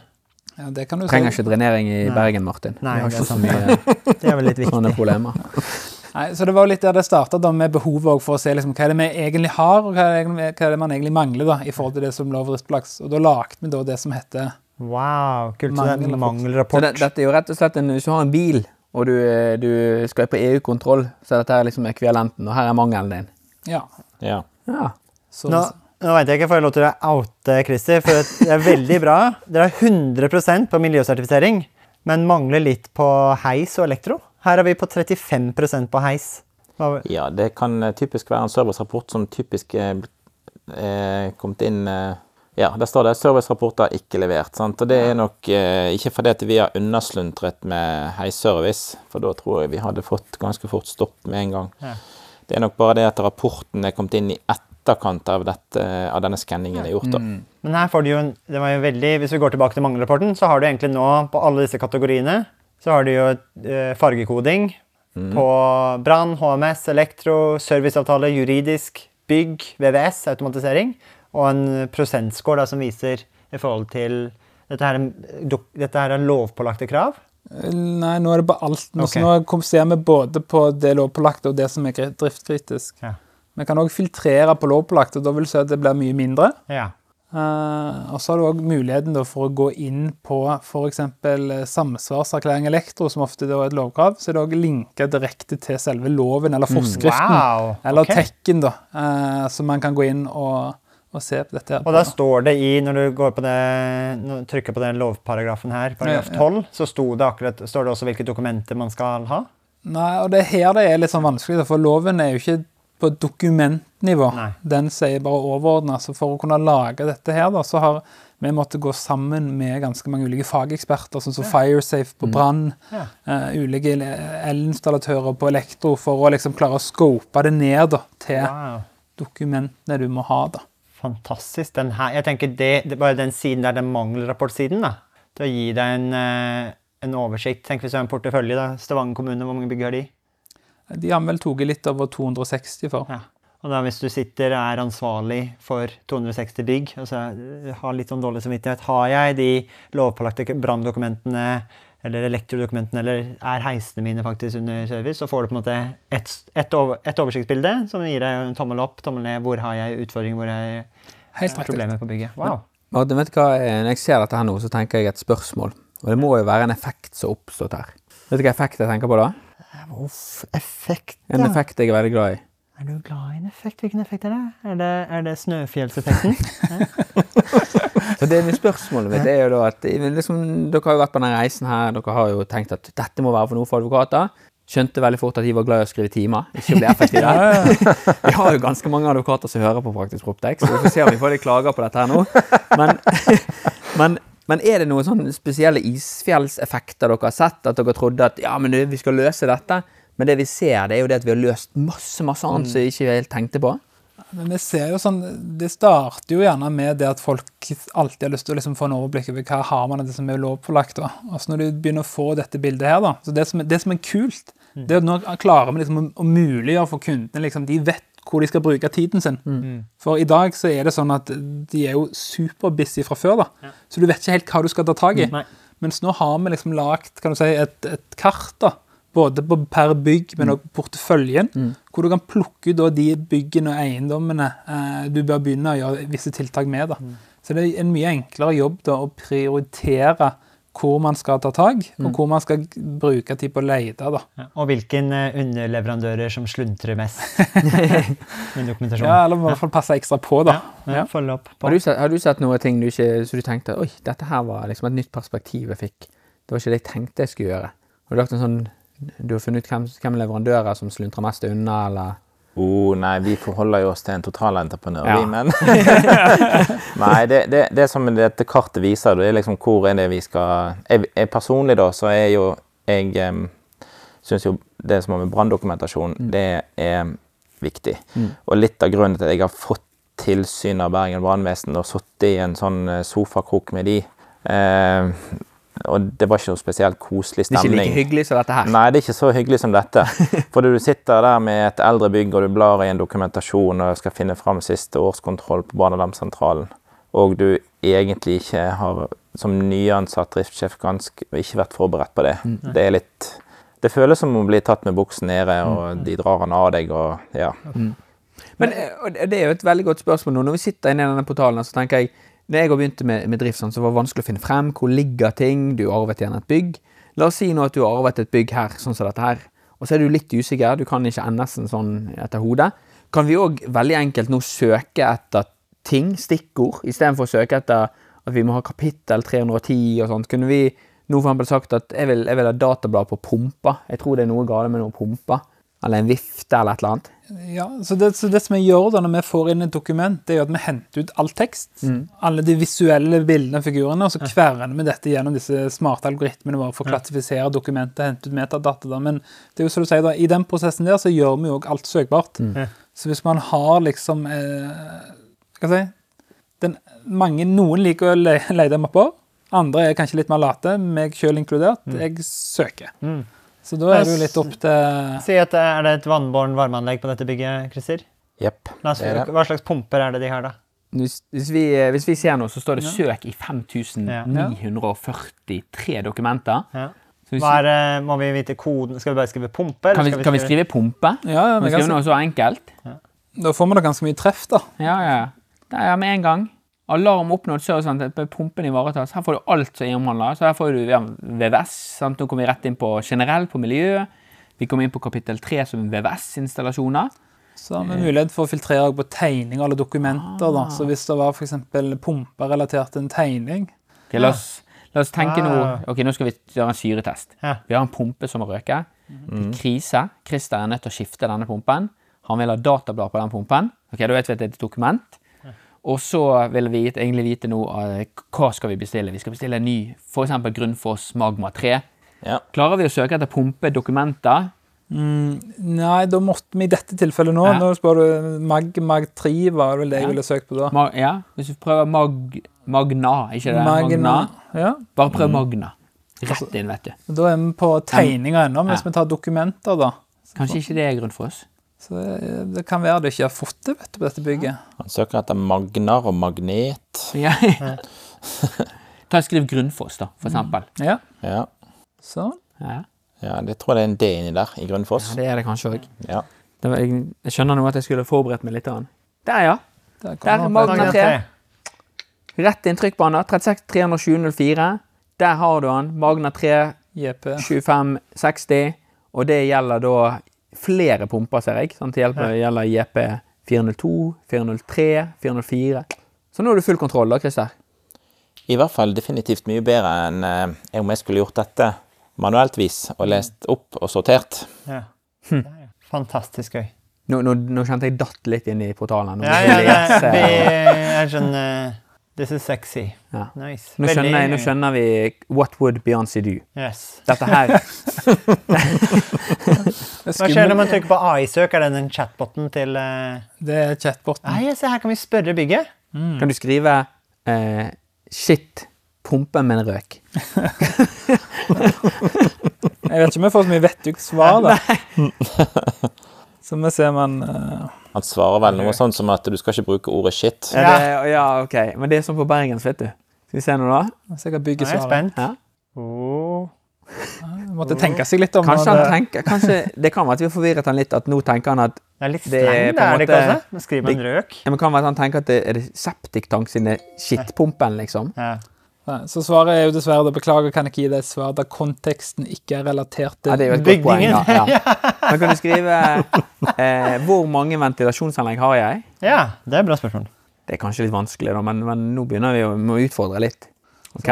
[SPEAKER 1] Ja, det kan du
[SPEAKER 4] Trenger ikke drenering i
[SPEAKER 2] Nei.
[SPEAKER 4] Bergen, Martin.
[SPEAKER 2] Nei, det er
[SPEAKER 4] så mye [LAUGHS]
[SPEAKER 2] Det er vel litt viktig.
[SPEAKER 4] sånne problemer. [LAUGHS]
[SPEAKER 1] Nei, så det var litt der det starta, med behovet for å se liksom, hva er det vi egentlig har, og hva er det, hva er det man egentlig mangler da, i forhold til det som lå over. Og da lagde vi da det som heter
[SPEAKER 2] Wow, kult. Så det er en
[SPEAKER 1] Mangelrapport.
[SPEAKER 2] Mangelrapport.
[SPEAKER 4] det, dette er jo rett og slett en, Hvis du har en bil, og du, eh, du skal på EU-kontroll, så er dette her liksom ekvivalenten, og her er mangelen din.
[SPEAKER 1] Ja.
[SPEAKER 3] Ja.
[SPEAKER 4] Ja.
[SPEAKER 1] Så,
[SPEAKER 2] Nå, nå vet jeg ikke, får jeg lov til å oute Christer, for det er veldig bra. Dere har 100% på miljøsertifisering, men mangler litt på heis og elektro. Her er vi på 35% på heis. Hva-
[SPEAKER 3] Ja, det kan eh, typisk være en servicerapport som typisk er eh, kommet inn eh, Ja, der står det 'servicerapporter ikke levert'. sant? Og det er nok eh, ikke fordi at vi har undersluntret med heisservice, for da tror jeg vi hadde fått ganske fort stopp med en gang.
[SPEAKER 2] Ja.
[SPEAKER 3] Det er nok bare det at rapporten er kommet inn i etterkant av, dette, av denne skanningen er gjort. da.
[SPEAKER 2] Men her får du jo en, det var jo veldig, Hvis vi går tilbake til mangelrapporten, så har du egentlig nå på alle disse kategoriene så har du jo fargekoding fargekoding på brann, HMS, elektro, serviceavtale, juridisk, bygg, VVS, automatisering, og en prosentscore da, som viser i forhold til Dette her, er- dette her er lovpålagte krav.
[SPEAKER 1] Nei, nå er det på alt. Nå,
[SPEAKER 2] Ok.
[SPEAKER 1] så nå kompenserer vi både på det lovpålagte og det som er driftskritisk.
[SPEAKER 2] Ja.
[SPEAKER 1] Vi kan òg filtrere på lovpålagt, og da vil du si at det blir mye mindre.
[SPEAKER 2] Ja.
[SPEAKER 1] Uh, og så har du òg muligheten da, for å gå inn på f.eks. samsvarserklæring elektro, som ofte er et lovkrav. Så er det òg linka direkte til selve loven eller forskriften.
[SPEAKER 2] Wow,
[SPEAKER 1] Eller
[SPEAKER 2] okay.
[SPEAKER 1] tekken, da. Uh, så man kan gå inn og, og se på dette. her.
[SPEAKER 2] Og da står det i, når du går på det, når du trykker på den lovparagrafen her, paragraf
[SPEAKER 1] Ja, ja.
[SPEAKER 2] 12, så det akkurat, står det også hvilke dokumenter man skal ha?
[SPEAKER 1] Nei, og det er her det er litt sånn vanskelig, for loven er jo ikke på dokumentnivå.
[SPEAKER 2] Nei.
[SPEAKER 1] Den sier bare overordna. Så for å kunne lage dette her, da, så har vi måttet gå sammen med ganske mange ulike fageksperter, sånn som Firesafe på brann,
[SPEAKER 2] Ja.
[SPEAKER 1] uh, ulike elinstallatører på elektro, for å liksom klare å scope det ned da, til
[SPEAKER 2] Wow.
[SPEAKER 1] dokumentene du må ha. da.
[SPEAKER 2] Fantastisk. Den her, jeg tenker det, det Bare den siden der, den mangelrapportsiden, da. Til å gi deg en, eh, en oversikt. Tenk hvis du har en portefølje. da, Stavanger kommune, hvor mange bygg har de?
[SPEAKER 1] De har vel tatt litt over 260 for.
[SPEAKER 2] Ja. Og da Hvis du sitter og er ansvarlig for 260 bygg, og så har litt sånn dårlig samvittighet Har jeg de lovpålagte branndokumentene eller elektrodokumentene, eller er heisene mine faktisk under service, så får du på en måte et, et, over, et oversiktsbilde som gir deg en tommel opp, tommel ned. Hvor har jeg utfordringer, hvor har jeg
[SPEAKER 1] Helt
[SPEAKER 2] problemer på bygget? Wow.
[SPEAKER 4] Martin, vet du hva? eh, Når jeg ser dette her nå, så tenker jeg et spørsmål. Og det må jo være en effekt som har oppstått her. Vet du hva effekt jeg tenker på da?
[SPEAKER 2] Uff, effekt,
[SPEAKER 4] En effekt jeg er veldig glad i.
[SPEAKER 2] Er du glad i en effekt? Hvilken effekt er det? Er det, er det snøfjellseffekten? [LAUGHS]
[SPEAKER 4] Så det er spørsmålet mitt er jo da at liksom, Dere har jo vært på denne reisen her, dere har jo tenkt at dette må være for noe for advokater. Skjønte veldig fort at de var glad i å skrive timer, ikke bli effektive. [LAUGHS] [LAUGHS] Vi har jo ganske mange advokater som hører på Praktisk Proptex, så vi får se om vi får litt klager på dette her nå. Men, men, men er det noen sånne spesielle isfjellseffekter dere har sett? At dere trodde at ja, men vi skal løse dette? Men det vi ser, det er jo det at vi har løst masse masse annet som vi ikke helt tenkte på.
[SPEAKER 1] Men vi ser jo sånn, Det starter jo gjerne med det at folk alltid har lyst til å liksom få en overblikk over hva har man av det som er lovpålagt. da. Altså Når du begynner å få dette bildet her, da, så det som, er- det som er kult, det er at nå klarer vi liksom å, å muliggjøre for kundene liksom, De vet hvor de skal bruke tiden sin. For i dag så er det sånn at de er jo superbusy fra før, da. Så du vet ikke helt hva du skal ta tak i.
[SPEAKER 2] Nei.
[SPEAKER 1] Mens nå har vi liksom lagt kan du si, et, et kart, da. Både på per bygg, men også på porteføljen. Hvor du kan plukke ut de byggene og eiendommene eh, du bør begynne å gjøre visse tiltak med. da. Så det er en mye enklere jobb da, å prioritere hvor man skal ta tak, og hvor man skal bruke tid på å lete. da.
[SPEAKER 2] Og hvilken eh, underleverandører som sluntrer mest [LAUGHS] med dokumentasjon.
[SPEAKER 1] Ja, Eller i hvert fall passe ekstra på. da.
[SPEAKER 2] Ja, Følge opp på.
[SPEAKER 4] Har du sett, har du sett noen ting du ikke, så du tenkte oi, dette her var liksom et nytt perspektiv jeg fikk? Det var ikke det jeg tenkte jeg skulle gjøre. Har du lagt en sånn, du har funnet ut hvem, hvem leverandører som sluntrer mest unna, eller?
[SPEAKER 3] Oh, nei, vi forholder jo oss til en totalentreprenør,
[SPEAKER 4] Ja.
[SPEAKER 3] vi, men [LAUGHS] [LAUGHS] Nei, det, det, det som dette kartet viser, det er liksom hvor er det vi skal Jeg, jeg personlig, da, så er jo Jeg um, syns jo det som har med branndokumentasjon, det er viktig. Og litt av grunnen til at jeg har fått tilsyn av Bergen brannvesen og sittet i en sånn eh, sofakrok med de eh, Og det var ikke noe spesielt koselig stemning.
[SPEAKER 4] Det er ikke like hyggelig som dette her.
[SPEAKER 3] Nei, det er ikke så hyggelig som dette. [LAUGHS] For du sitter der med et eldre bygg, og du blar i en dokumentasjon og skal finne fram siste årskontroll på brannalarmsentralen, og du egentlig ikke har, som nyansatt driftssjef, ganske, ikke vært forberedt på det. Det er litt det føles som å bli tatt med buksen nede, og de drar han av deg, og ja.
[SPEAKER 4] Men eh, det er jo et veldig godt spørsmål nå. Når vi sitter inne i denne portalen, så tenker jeg Når jeg begynte med, med drift, sånn, så var det vanskelig å finne frem. Hvor ligger ting? Du arvet gjerne et bygg. La oss si nå at du har arvet et bygg her, sånn som dette her. Og så er du litt usikker. Du kan ikke NS-en sånn etter hodet. Kan vi òg veldig enkelt nå søke etter ting, stikkord, istedenfor å søke etter at vi må ha kapittel 310 og sånt? Kunne vi nå for eksempel sagt at jeg vil, jeg vil ha datablad på pumpa? Jeg tror det er noe galt med noen pumper. Eller en vifte eller et eller annet.
[SPEAKER 1] Ja, så det, så det som vi gjør da når vi får inn et dokument, det er jo at vi henter ut all tekst. Alle de visuelle bildene og figurene, og så kverner vi dette gjennom disse smarte algoritmene våre for å klassifisere dokumentet, hente ut metadata. Da. Men det er jo som du sier da, i den prosessen der så gjør vi jo òg alt søkbart. Så hvis man har liksom eh, Skal jeg si den, mange, Noen liker å le, lete mapper. Andre er kanskje litt mer late, meg sjøl inkludert. Jeg søker. Så da er det jo litt opp til
[SPEAKER 2] Si at det er det et vannbåren varmeanlegg på dette bygget, Christer?
[SPEAKER 3] Er det.
[SPEAKER 2] hva slags pumper er det de har, da?
[SPEAKER 4] Hvis, hvis, vi, hvis vi ser nå, så står det 'søk i 5943 dokumenter'.
[SPEAKER 2] Ja. Hva er, må vi vite koden? Skal vi bare skrive pumpe? eller
[SPEAKER 4] kan, vi,
[SPEAKER 2] skal
[SPEAKER 4] kan vi skrive pumpe?
[SPEAKER 1] Ja, ja,
[SPEAKER 4] Kan
[SPEAKER 1] vi
[SPEAKER 4] vi
[SPEAKER 1] kan
[SPEAKER 4] noe så enkelt?
[SPEAKER 1] Da får vi da ganske mye treff, da.
[SPEAKER 4] Ja, ja. ja. Det er med en gang. Alarm oppnådd service sant? Pumpen ivaretas. Her får du alt som er omhandla. Så her får du VVS. Sant? Nå kommer vi rett inn på generell, på miljø. Vi kommer inn på kapittel 3 som VVS-installasjoner.
[SPEAKER 1] Så har vi mulighet for å filtrere på tegninger eller dokumenter. da. Så hvis det var f.eks. pumper relatert til en tegning
[SPEAKER 4] okay, la, oss, la oss tenke nå
[SPEAKER 2] Ah.
[SPEAKER 4] Ok, nå skal vi gjøre en syretest.
[SPEAKER 2] Ja.
[SPEAKER 4] Vi har en pumpe som har røket. Det er krise. Christer er nødt til å skifte denne pumpen. Han vil ha datablad på den pumpen. Ok, Da vet vi at det er et dokument. Og så vil vi egentlig vite nå eh, hva skal vi bestille. Vi skal bestille en ny, f.eks. Grunnfoss Magma 3.
[SPEAKER 3] Ja.
[SPEAKER 4] Klarer vi å søke etter pumpedokumenter?
[SPEAKER 1] Nei, da måtte vi i dette tilfellet nå
[SPEAKER 4] Ja.
[SPEAKER 1] Nå spør du Mag Mag 3, var det vel det jeg
[SPEAKER 4] Ja.
[SPEAKER 1] ville søkt på da?
[SPEAKER 4] Ma ja, Hvis vi prøver mag Magna, ikke det?
[SPEAKER 1] Magna. Ja.
[SPEAKER 4] Bare prøv Magna. Rett inn, vet du.
[SPEAKER 1] Da er vi på tegninger ennå, men hvis vi tar dokumenter, da
[SPEAKER 4] Kanskje ikke det er Grunnfoss?
[SPEAKER 1] Så det, det kan være det ikke har fått det vet du, på dette bygget.
[SPEAKER 3] Han søker etter magnar og magnet.
[SPEAKER 4] Ja. [LAUGHS] Ta og Skriv Grunnfoss, da, for eksempel.
[SPEAKER 1] Ja,
[SPEAKER 3] Ja.
[SPEAKER 1] sånn.
[SPEAKER 4] Ja.
[SPEAKER 3] ja, det tror jeg det er en D inni der, i Grunnfoss.
[SPEAKER 4] Ja, det er det kanskje òg.
[SPEAKER 3] Ja.
[SPEAKER 4] Jeg, jeg skjønner nå at jeg skulle forberedt meg litt. grann. Der, ja.
[SPEAKER 1] Der
[SPEAKER 4] Der er Magna
[SPEAKER 1] et-
[SPEAKER 4] 3. Rett inn trykkbane. 36 307 Der har du den. Magna 3
[SPEAKER 1] JP.
[SPEAKER 4] 2560. Og det gjelder da flere pumper, ser jeg. Sånn, det gjelder, gjelder JP 402, 403, 404. Så nå har du full kontroll, da, Christer.
[SPEAKER 3] I hvert fall definitivt mye bedre enn eh, om jeg skulle gjort dette manuelt vis og lest opp og sortert.
[SPEAKER 2] Ja.
[SPEAKER 4] Hm.
[SPEAKER 2] Ja, ja. Fantastisk gøy.
[SPEAKER 4] Nå, nå, nå kjente jeg datt litt inn i portalen. Nå,
[SPEAKER 2] Ja, ja,
[SPEAKER 4] jeg
[SPEAKER 2] det, er sånn eh, This is sexy.
[SPEAKER 4] Ja.
[SPEAKER 2] Nice.
[SPEAKER 4] nå, skjønner jeg, nå skjønner vi What would Beyoncé do?
[SPEAKER 2] Yes.
[SPEAKER 4] Dette her
[SPEAKER 1] er [LAUGHS] [LAUGHS]
[SPEAKER 2] Hva skjer når man trykker på AI-søk? Er det den chatboten til uh...
[SPEAKER 1] Det er chatboten.
[SPEAKER 2] Nei, se her kan vi spørre bygget.
[SPEAKER 4] kan du skrive uh, Shit, pumpe med en røk. [LAUGHS]
[SPEAKER 1] Jeg vet ikke om jeg får så mye vettugt svar, da. [LAUGHS] Så vi ser man uh...
[SPEAKER 3] Han svarer vel noe sånn som at du skal ikke bruke ordet shit.
[SPEAKER 4] Ja, det, ja, ok. Men det er sånn på bergensk, vet du. Skal vi se nå, da?
[SPEAKER 1] Se jeg
[SPEAKER 2] bygget
[SPEAKER 1] svarer.
[SPEAKER 2] er jeg
[SPEAKER 1] svaret.
[SPEAKER 2] spent.
[SPEAKER 4] Ja.
[SPEAKER 2] Oh.
[SPEAKER 1] Jeg måtte tenke seg litt om.
[SPEAKER 4] Kanskje han
[SPEAKER 1] det-
[SPEAKER 4] tenker kanskje, Det kan være at vi har forvirret han litt, at nå tenker han at
[SPEAKER 2] Det er litt
[SPEAKER 4] Det
[SPEAKER 2] streng,
[SPEAKER 4] på
[SPEAKER 2] det er det ikke skriver man røk.
[SPEAKER 4] Det, men kan være at han tenker at det er septiktank sine skittpumpen, liksom.
[SPEAKER 2] Ja.
[SPEAKER 1] Så svaret er jo dessverre det. Beklager, kan ikke gi deg et svar da konteksten ikke er relatert til
[SPEAKER 4] Ja, det er jo et godt poeng, da. Ja. [LAUGHS] Men kan du skrive eh, Hvor mange ventilasjonsanlegg har jeg?
[SPEAKER 2] ja, det er et bra spørsmål.
[SPEAKER 4] Det er kanskje litt vanskelig, da, men, men nå begynner vi å utfordre litt. Ok.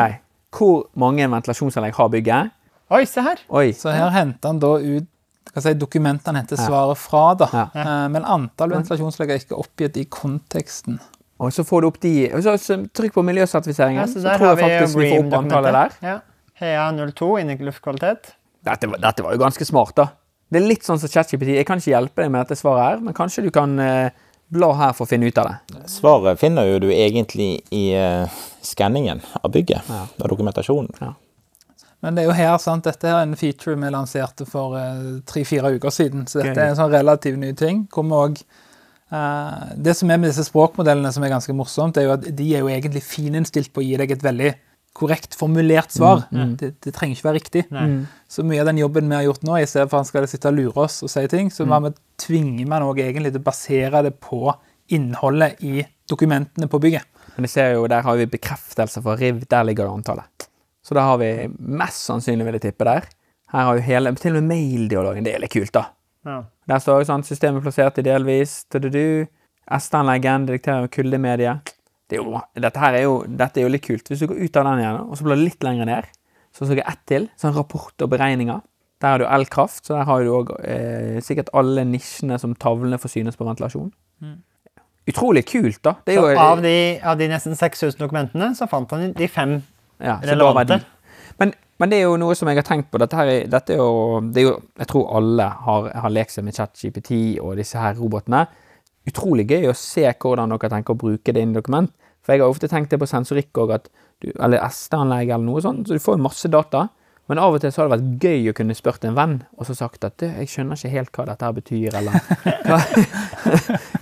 [SPEAKER 4] Hvor mange ventilasjonsanlegg har bygget?
[SPEAKER 2] Oi, se her.
[SPEAKER 4] Oi.
[SPEAKER 1] Så her henter han da ut si, dokumentene han henter
[SPEAKER 4] Ja.
[SPEAKER 1] svaret fra, da.
[SPEAKER 4] Ja.
[SPEAKER 1] Eh, Men antall ventilasjonsleger er ikke oppgitt i konteksten.
[SPEAKER 4] Og så får du opp de så, så Trykk på miljøsertifiseringen,
[SPEAKER 2] Ja,
[SPEAKER 4] så,
[SPEAKER 2] så
[SPEAKER 4] tror
[SPEAKER 2] har
[SPEAKER 4] jeg faktisk vi får opp antallet der.
[SPEAKER 2] Ja. Hea 02, innekkluftkvalitet.
[SPEAKER 4] Dette, var- dette var jo ganske smart, da. Det er litt sånn som ChatGPT. Jeg kan ikke hjelpe deg med dette svaret her, men kanskje du kan eh, bla her for å finne ut av det.
[SPEAKER 3] Svaret finner jo du egentlig i uh, skanningen av bygget.
[SPEAKER 4] Ja.
[SPEAKER 3] Av dokumentasjonen.
[SPEAKER 1] Men det er jo her, sant, dette er en feature vi lanserte for eh, tre-fire uker siden. Så dette er en sånn relativt ny ting. Vi også, eh, det som er med disse språkmodellene som er ganske morsomt, er jo at de er jo egentlig fininnstilt på å gi deg et veldig korrekt formulert svar.
[SPEAKER 2] Mm,
[SPEAKER 1] Det, det trenger ikke være riktig.
[SPEAKER 2] Mm.
[SPEAKER 1] Så mye av den jobben vi har gjort nå, i stedet for at han skal sitte og lure oss og si ting, så
[SPEAKER 2] Mm.
[SPEAKER 1] vi tvinger man også egentlig til å basere det på innholdet i dokumentene på bygget.
[SPEAKER 4] Men jeg ser jo, der har vi bekreftelse for RIV, der ligger jo antallet. Så da har vi mest sannsynlig, vil jeg tippe, der. Her har jo hele, til og med maildialogen, det er litt kult da.
[SPEAKER 2] Ja.
[SPEAKER 4] Der står jo sånn, systemet plassert i delvis, tududu, SD-anleggen, detekterer kuldemedie. Det er jo, dette her er jo, dette er jo litt kult. Hvis du går ut av den igjen, og så blar du litt lenger ned, så søker jeg ett til, sånn rapport og beregninger. Der har du elkraft, så der har du også eh, sikkert alle nisjene som tavlene forsynes på ventilasjon. Utrolig kult da. Jo,
[SPEAKER 2] av de, av de nesten 6000 dokumentene, så fant han de fem
[SPEAKER 4] Ja,
[SPEAKER 2] relevante.
[SPEAKER 4] Men, men det er jo noe som jeg har tenkt på. Dette, her, er- dette er, jo, det er jo Jeg tror alle har, har lekt seg med ChatGPT og disse her robotene. Utrolig gøy å se hvordan dere tenker å bruke det inn i dokument. For jeg har ofte tenkt det på sensorikk òg, eller SD-anlegg eller noe sånt. Så du får masse data. Men av og til så har det vært gøy å kunne spurt en venn og så sagt at jeg skjønner ikke helt hva dette her betyr, eller [LAUGHS] [LAUGHS] [LAUGHS] hva,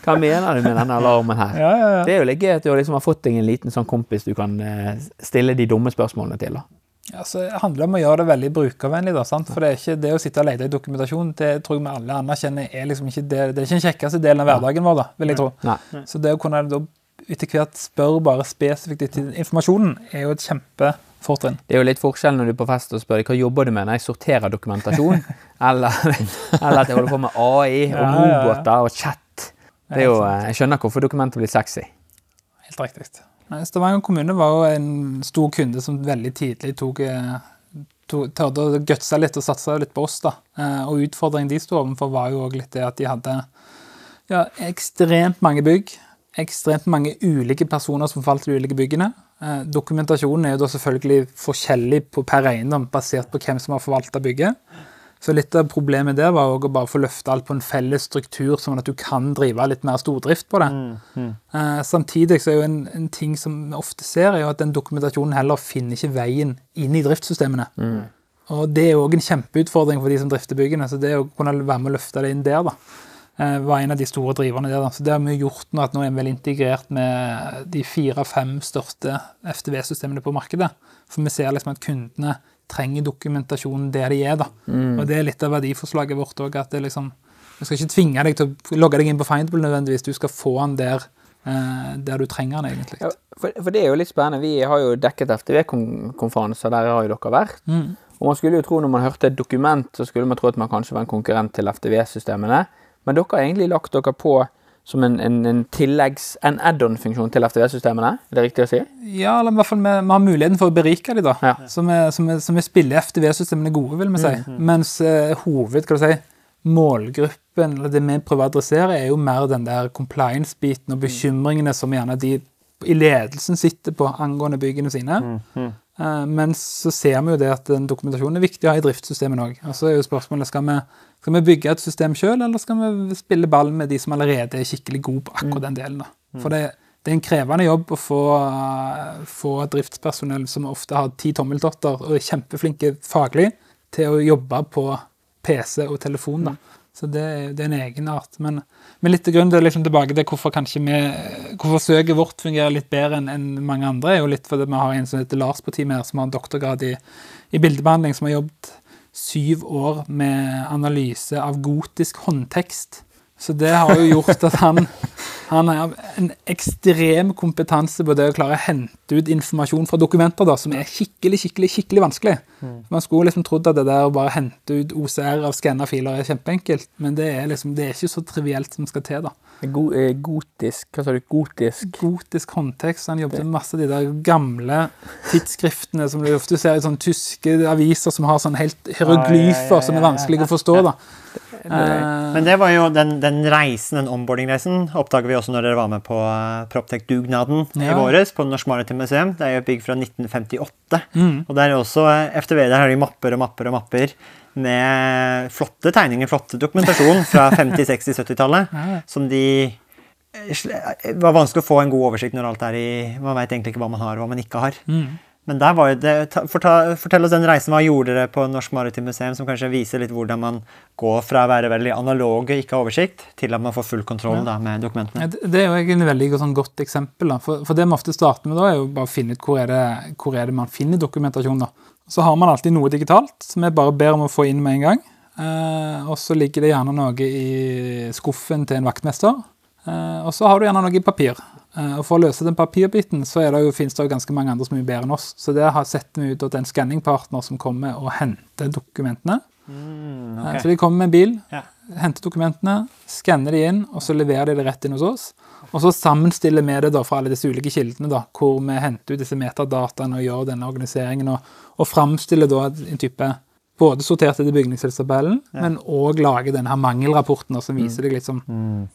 [SPEAKER 4] hva mener du med denne alarmen her?
[SPEAKER 1] Ja, ja, ja.
[SPEAKER 4] Det er jo litt gøy at du liksom har fått deg en liten sånn kompis du kan eh, stille de dumme spørsmålene til. da.
[SPEAKER 1] Ja, så det handler om å gjøre det veldig brukervennlig. da, sant? For det er ikke det å sitte og lete i dokumentasjon, det tror jeg vi alle anerkjenner er liksom ikke det, det er ikke den kjekkeste delen av hverdagen vår, da, vil jeg tro.
[SPEAKER 4] Nei.
[SPEAKER 1] Så det å kunne da etter hvert spørre bare spesifikt etter informasjonen, er jo et kjempefortrinn.
[SPEAKER 4] Det er jo litt forskjell når du er på fest og spør deg, hva jobber du med når jeg sorterer dokumentasjon, [LAUGHS] eller, eller at jeg holder på med AI og
[SPEAKER 1] Ja, ja, ja.
[SPEAKER 4] roboter og chat. Det er jo, eh, jeg skjønner hvorfor dokumentet blir sexy.
[SPEAKER 1] Helt riktig. Men Stavanger kommune var jo en stor kunde som veldig tidlig tok, eh, tørde å gutse litt og satse litt på oss. da. Eh, Og utfordringen de sto overfor, var jo også litt det at de hadde ja, ekstremt mange bygg. Ekstremt mange ulike personer som falt i de ulike byggene. Dokumentasjonen er jo da selvfølgelig forskjellig på per eiendom, basert på hvem som har forvalta bygget. Så litt av problemet der var å bare få løfte alt på en felles struktur, sånn at du kan drive litt mer stordrift på det. Eh, samtidig så er jo en, en ting som vi ofte ser, er jo at den dokumentasjonen heller finner ikke veien inn i driftssystemene. Og det er jo òg en kjempeutfordring for de som drifter byggene. Så det å kunne være med å løfte det inn der, da, eh, var en av de store driverne der. da. Så det har vi gjort nå, at nå er vi vel integrert med de fire-fem største FTV-systemene på markedet. For vi ser liksom at kundene trenger dokumentasjon der de er, da. Og det er litt av verdiforslaget vårt òg, liksom Vi skal ikke tvinge deg til å logge deg inn på Findable nødvendigvis, du skal få den der, eh, der du trenger den, egentlig.
[SPEAKER 4] Ja, for, for det er jo litt spennende. Vi har jo dekket FTV-konferanser, der har jo dere vært.
[SPEAKER 1] Mm.
[SPEAKER 4] Og man skulle jo tro når man hørte et dokument, så skulle man tro at man kanskje var en konkurrent til FTV-systemene. Men dere har egentlig lagt dere på som en, en, en tilleggs, en add-on-funksjon til FTV-systemene. Er det riktig å si?
[SPEAKER 1] Ja, eller i hvert fall vi, vi har muligheten for å berike dem, da.
[SPEAKER 4] Ja.
[SPEAKER 1] Så, vi, så, vi, så vi spiller FTV-systemene gode, vil vi si. Mens eh, hoved, hva du si, målgruppen, eller det vi prøver å adressere, er jo mer den der compliance-biten og bekymringene som gjerne de i ledelsen sitter på angående byggene sine. Eh, mens så ser vi jo det at den dokumentasjonen er viktig å ha i driftssystemet òg. Og så er jo spørsmålet skal vi, skal vi bygge et system sjøl, eller skal vi spille ball med de som allerede er skikkelig gode på akkurat den delen? da? For det, det er en krevende jobb å få, eh, få driftspersonell som ofte har ti tommeltotter og er kjempeflinke faglig, til å jobbe på PC og telefon. da. Så det, det er en egenart. Men, men litt grunn til liksom tilbake til hvorfor kanskje vi, hvorfor søket vårt fungerer litt bedre enn en mange andre, er jo litt fordi vi har en som heter Lars på teamet her, som har en doktorgrad i, i bildebehandling, som har jobbet syv år med analyse av gotisk håndtekst. Så det har jo gjort at han, han har en ekstrem kompetanse på det å klare å hente ut informasjon fra dokumenter da, som er skikkelig, skikkelig, skikkelig vanskelig. Man skulle liksom trodd at det der å bare hente ut OCR av skanna filer er kjempeenkelt, men det er liksom, det er ikke så trivielt som skal til. da.
[SPEAKER 4] Eh, gotisk Hva sa du? Gotisk?
[SPEAKER 1] Gotisk håndtekst. Han jobbet med masse av de der gamle tidsskriftene som du ofte ser i sånne tyske aviser som har sånn helt hieroglyfer
[SPEAKER 2] Ja, ja, ja,
[SPEAKER 1] som er vanskelig å forstå. da. Eh,
[SPEAKER 2] Men det var jo den, den reisen, den onboarding-reisen, oppdager vi også når dere var med på uh, Proptech-dugnaden i våres på Norsk Maritime Museum. Det er jo et bygg fra 1958.
[SPEAKER 1] Mm.
[SPEAKER 2] Og der er også eh, FTV, der har de mapper og mapper og mapper med flotte tegninger, flotte dokumentasjon fra 50-, 60-, 70-tallet,
[SPEAKER 1] Ja.
[SPEAKER 2] som de det eh, var vanskelig å få en god oversikt når alt er i Man veit egentlig ikke hva man har og hva man ikke har.
[SPEAKER 1] Mm.
[SPEAKER 2] Men der var det, forta, fortell oss den reisen. Hva gjorde dere på Norsk Maritimt Museum, som kanskje viser litt hvordan man går fra å være veldig analog og ikke ha oversikt, til at man får full kontroll da, med dokumentene?
[SPEAKER 1] Det er jo egentlig et veldig sånn, godt eksempel. For, for det vi ofte starter med da, er jo bare å finne ut hvor er det, hvor er det man finner dokumentasjon. da. Så har man alltid noe digitalt som vi bare ber om å få inn med en gang. Eh, og så ligger det gjerne noe i skuffen til en vaktmester. Eh, og så har du gjerne noe i papir. Eh, og For å løse den papirbiten så det jo, finnes det jo ganske mange andre som er mye bedre enn oss. Så det har setter vi ut til en skanningpartner som kommer og henter dokumentene.
[SPEAKER 2] Mm, okay.
[SPEAKER 1] Så de kommer med en bil,
[SPEAKER 2] Ja.
[SPEAKER 1] henter dokumentene, skanner de inn, og så leverer de det rett inn hos oss. Og så sammenstiller vi det da fra alle disse ulike kildene, da, hvor vi henter ut disse metadataene og gjør denne organiseringen, og, og framstiller da en type både sortert etter bygningshelsetabellen, men òg lage denne her mangelrapporten som viser deg liksom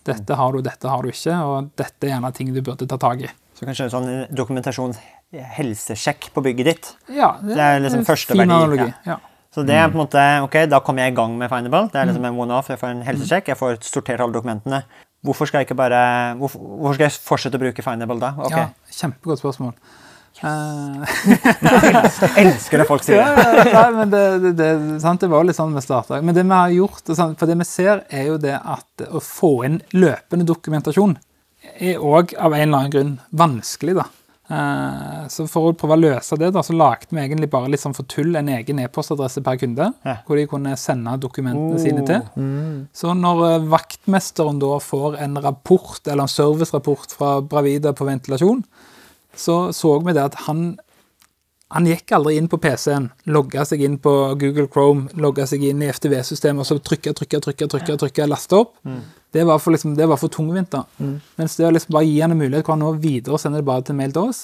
[SPEAKER 1] dette har du, dette har du ikke, og dette er gjerne ting du burde ta tak i.
[SPEAKER 2] Så kanskje en sånn dokumentasjon, helsesjekk på bygget ditt.
[SPEAKER 1] Ja,
[SPEAKER 2] Det er liksom
[SPEAKER 1] en
[SPEAKER 2] første
[SPEAKER 1] fin
[SPEAKER 2] verdi,
[SPEAKER 1] analogi. Ja.
[SPEAKER 2] Så det er på en måte, ok, da kommer jeg i gang med Findable. Det er liksom en one-off. Jeg får en helsesjekk, jeg får sortert alle dokumentene. Hvorfor skal jeg ikke bare, hvorfor, hvorfor skal jeg fortsette å bruke Findable da? Okay.
[SPEAKER 1] ja, kjempegodt spørsmål. Eh,
[SPEAKER 2] Jeg [LAUGHS] elsker det folk sier.
[SPEAKER 1] Ja, ja, men det, det, det, sant? det var litt sånn vi starta. Men det vi har gjort, for det vi ser, er jo det at å få inn løpende dokumentasjon er òg av en eller annen grunn vanskelig, da. Eh, Så for å prøve å løse det, da, så lagde vi egentlig bare litt sånn for tull en egen e-postadresse per kunde,
[SPEAKER 2] Ja.
[SPEAKER 1] hvor de kunne sende dokumentene sine
[SPEAKER 2] til.
[SPEAKER 1] til. Så når eh, vaktmesteren da får en rapport, eller en servicerapport fra Bravida på ventilasjon, så så vi det at han han gikk aldri inn på PC-en, logga seg inn på Google Chrome, logga seg inn i FTV-systemet og så trykka, trykka, trykka, trykka, trykka, laste opp. Det, var for liksom, det var for tungvint. da. Mens det å liksom bare gi han en mulighet hvor han nå videre sender det bare til mail til oss.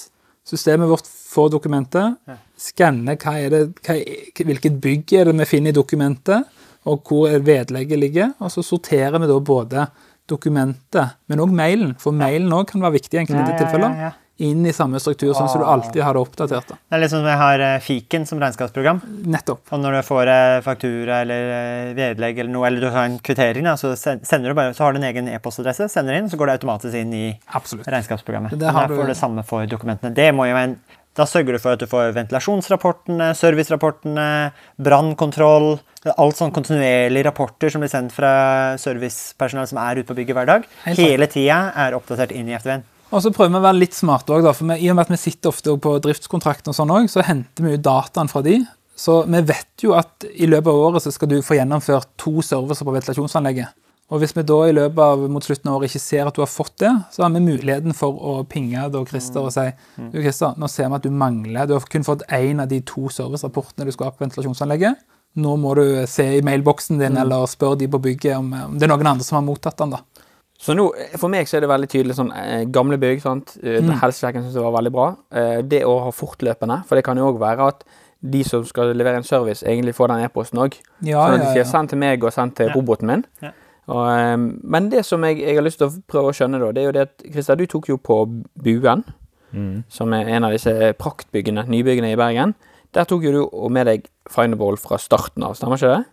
[SPEAKER 1] Systemet vårt får dokumentet, skanner hva er det, hva, er- hvilket bygg er det vi finner i dokumentet, og hvor vedlegget ligger, og så sorterer vi da både dokumentet, men òg mailen, for mailen òg kan være viktig i enkelte
[SPEAKER 2] Ja, ja, ja,
[SPEAKER 1] tilfeller,
[SPEAKER 2] ja.
[SPEAKER 1] Inn i samme struktur, sånn som du alltid har det oppdatert. da.
[SPEAKER 2] Det er litt som jeg har eh, Fiken som regnskapsprogram.
[SPEAKER 1] Nettopp.
[SPEAKER 2] Og når du får eh, faktura eller eh, vedlegg eller noe, eller du har en kvittering, så, du bare, så har du en egen e-postadresse, sender inn, så går det automatisk inn i
[SPEAKER 1] Absolutt.
[SPEAKER 2] regnskapsprogrammet.
[SPEAKER 1] Det
[SPEAKER 2] Der får du det samme for dokumentene. Det må jo en, da sørger du for at du får ventilasjonsrapportene, servicerapportene, brannkontroll, alt sånn kontinuerlige rapporter som blir sendt fra servicepersonell som er ute på bygget hver dag. Hele tida er oppdatert inn i FTV-en.
[SPEAKER 1] Og så prøver vi å være litt smarte òg, for vi, i og med at vi sitter ofte på driftskontrakten og sånn òg, så henter vi ut dataen fra de. Så vi vet jo at i løpet av året så skal du få gjennomført to servicer på ventilasjonsanlegget. Og hvis vi da i løpet av mot slutten av året ikke ser at du har fått det, så har vi muligheten for å pinge da Christer og si du Christer, nå ser vi at du mangler Du har kun fått én av de to servicerapportene du skal ha på ventilasjonsanlegget. Nå må du se i mailboksen din eller spørre de på bygget om, om det er noen andre som har mottatt den. da.
[SPEAKER 4] Så nå, For meg så er det veldig tydelig sånn eh, gamle bygg. sant? Mm. Helsesjekken syns jeg var veldig bra. Eh, det å ha fortløpende, for det kan jo òg være at de som skal levere en service, egentlig får den e-posten òg.
[SPEAKER 1] Ja,
[SPEAKER 4] sånn at de
[SPEAKER 1] ja,
[SPEAKER 4] sier
[SPEAKER 1] ja.
[SPEAKER 4] 'send til meg' og 'send til
[SPEAKER 2] Ja.
[SPEAKER 4] roboten min'.
[SPEAKER 2] Ja.
[SPEAKER 4] Og, eh, men det som jeg, jeg har lyst til å prøve å skjønne, da, det er jo det at Christer, du tok jo på Buen, som er en av disse praktbyggene, nybyggene i Bergen. Der tok jo du med deg Findable fra starten av, stemmer ikke det?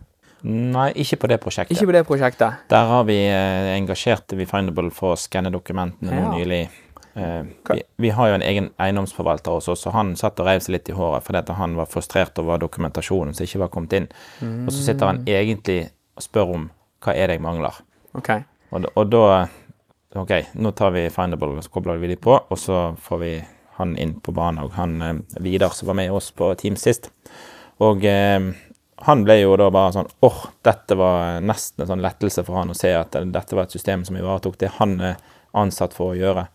[SPEAKER 3] Nei, ikke på det prosjektet.
[SPEAKER 4] Ikke på det prosjektet.
[SPEAKER 3] Der har vi eh, engasjert Findable for å skanne dokumentene
[SPEAKER 4] Ja.
[SPEAKER 3] nylig. Eh, vi, vi har jo en egen eiendomsforvalter hos oss, og han satt og reiv seg litt i håret fordi at han var frustrert over dokumentasjonen som ikke var kommet inn. Og så sitter han egentlig og spør om hva er det jeg mangler.
[SPEAKER 4] Okay.
[SPEAKER 3] Og, og da OK, nå tar vi Findable og så kobler vi de på, og så får vi han inn på banen. Og han eh, Vidar som var med oss på Teams sist. Og eh, han ble jo da bare sånn åh, dette var nesten en sånn lettelse for han å se at dette var et system som ivaretok det han er ansatt for å gjøre.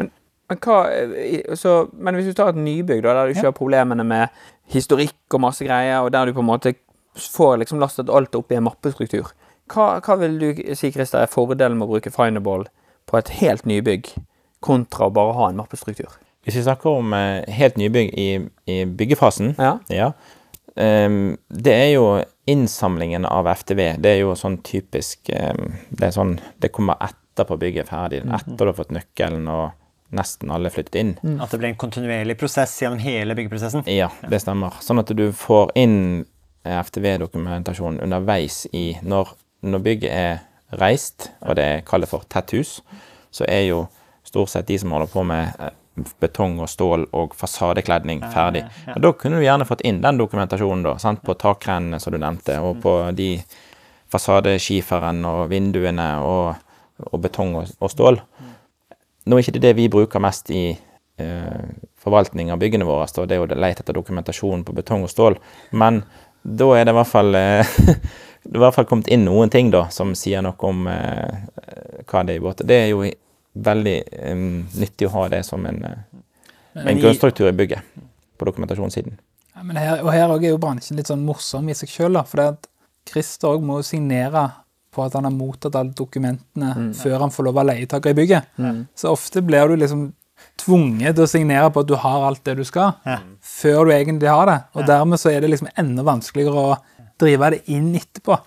[SPEAKER 4] Men, hva, eh, så, men hvis du tar et nybygg, da, der du ikke har problemene med historikk og masse greier, og der du på en måte får liksom lastet alt opp i en mappestruktur, hva, hva vil du si Christer, er fordelen med å bruke Findable på et helt nybygg, kontra å bare ha en mappestruktur?
[SPEAKER 3] Hvis vi snakker om eh, helt nybygg i, i byggefasen,
[SPEAKER 4] Ja.
[SPEAKER 3] Det er jo innsamlingen av FTV. Det er jo sånn typisk Det er sånn Det kommer etterpå bygget er ferdig. Etter du har fått nøkkelen og nesten alle flyttet inn.
[SPEAKER 2] At det blir en kontinuerlig prosess gjennom hele byggeprosessen.
[SPEAKER 3] Ja, det stemmer. Sånn at du får inn eh, FTV-dokumentasjon underveis i når, når bygget er reist, og det kalt for tett hus, så er jo stort sett de som holder på med eh, betong og stål og fasadekledning ferdig. Og da kunne du gjerne fått inn den dokumentasjonen da, sant? på takrennene som du nevnte, og på de fasadeskiferen og vinduene og, og betong og, og stål. Nå er ikke det det vi bruker mest i eh, forvaltning av byggene våre, så det er jo leit etter dokumentasjon på betong og stål. Men da er det i hvert fall eh, [LAUGHS] det er i hvert fall kommet inn noen ting da, som sier noe om eh, hva det er i båter. Det er jo veldig um, nyttig å ha det som en,
[SPEAKER 2] Men
[SPEAKER 3] en grunnstruktur i bygget på dokumentasjonssiden.
[SPEAKER 1] Ja, men her, og her også er jo bransjen litt sånn morsom i seg sjøl, for det at Christer òg må jo signere på at han har mottatt alle dokumentene før han får lov av leietaker i bygget. Så ofte blir du liksom tvunget til å signere på at du har alt det du skal,
[SPEAKER 2] Ja.
[SPEAKER 1] før du egentlig har det. Og dermed så er det liksom enda vanskeligere å drive det inn etterpå.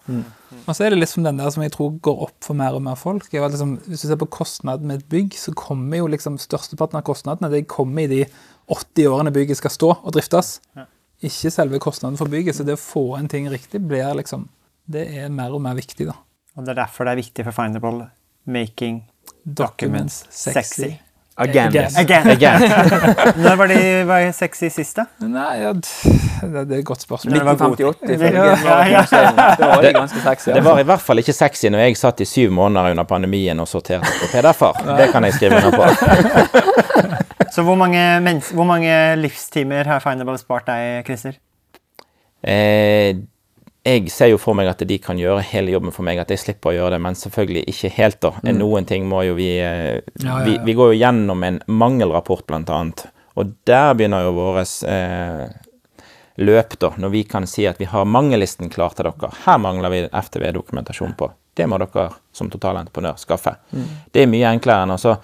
[SPEAKER 1] Og så er det liksom den der som jeg tror går opp for mer og mer folk. liksom, hvis du ser på kostnaden med et bygg, så kommer jo liksom størsteparten av kostnadene det kommer i de 80 årene bygget skal stå og driftes. Ikke selve kostnaden for bygget. Så det å få en ting riktig blir liksom Det er mer og mer viktig, da.
[SPEAKER 2] Og det er derfor det er viktig for Findable making
[SPEAKER 1] Documents sexy.
[SPEAKER 2] sexy.
[SPEAKER 4] Again.
[SPEAKER 1] Again.
[SPEAKER 2] Again.
[SPEAKER 3] Again. [LAUGHS]
[SPEAKER 2] Når var de var sexy sist, da?
[SPEAKER 1] Nei, ja, det, det er et godt spørsmål.
[SPEAKER 2] Når var
[SPEAKER 4] 1958,
[SPEAKER 2] Ja,
[SPEAKER 4] ifølge
[SPEAKER 2] ja, ja.
[SPEAKER 4] Da var det ganske sexy.
[SPEAKER 3] Det var i hvert fall ikke sexy når jeg satt i syv måneder under pandemien og sorterte på PDF-er. Det kan jeg skrive under på. [LAUGHS]
[SPEAKER 2] Så hvor mange, mens hvor mange livstimer har Findable spart deg, Christer?
[SPEAKER 3] Eh, jeg ser jo for meg at de kan gjøre hele jobben for meg, at jeg slipper å gjøre det, men selvfølgelig ikke helt, da. Noen ting må jo vi eh,
[SPEAKER 1] Ja, ja,
[SPEAKER 3] Vi, vi går jo gjennom en mangelrapport, blant annet. Og der begynner jo våres eh, løp, da, når vi kan si at vi har mangellisten klar til dere. Her mangler vi FTV-dokumentasjon på. Det må dere som totalentreprenør skaffe. Det er mye enklere enn, å så-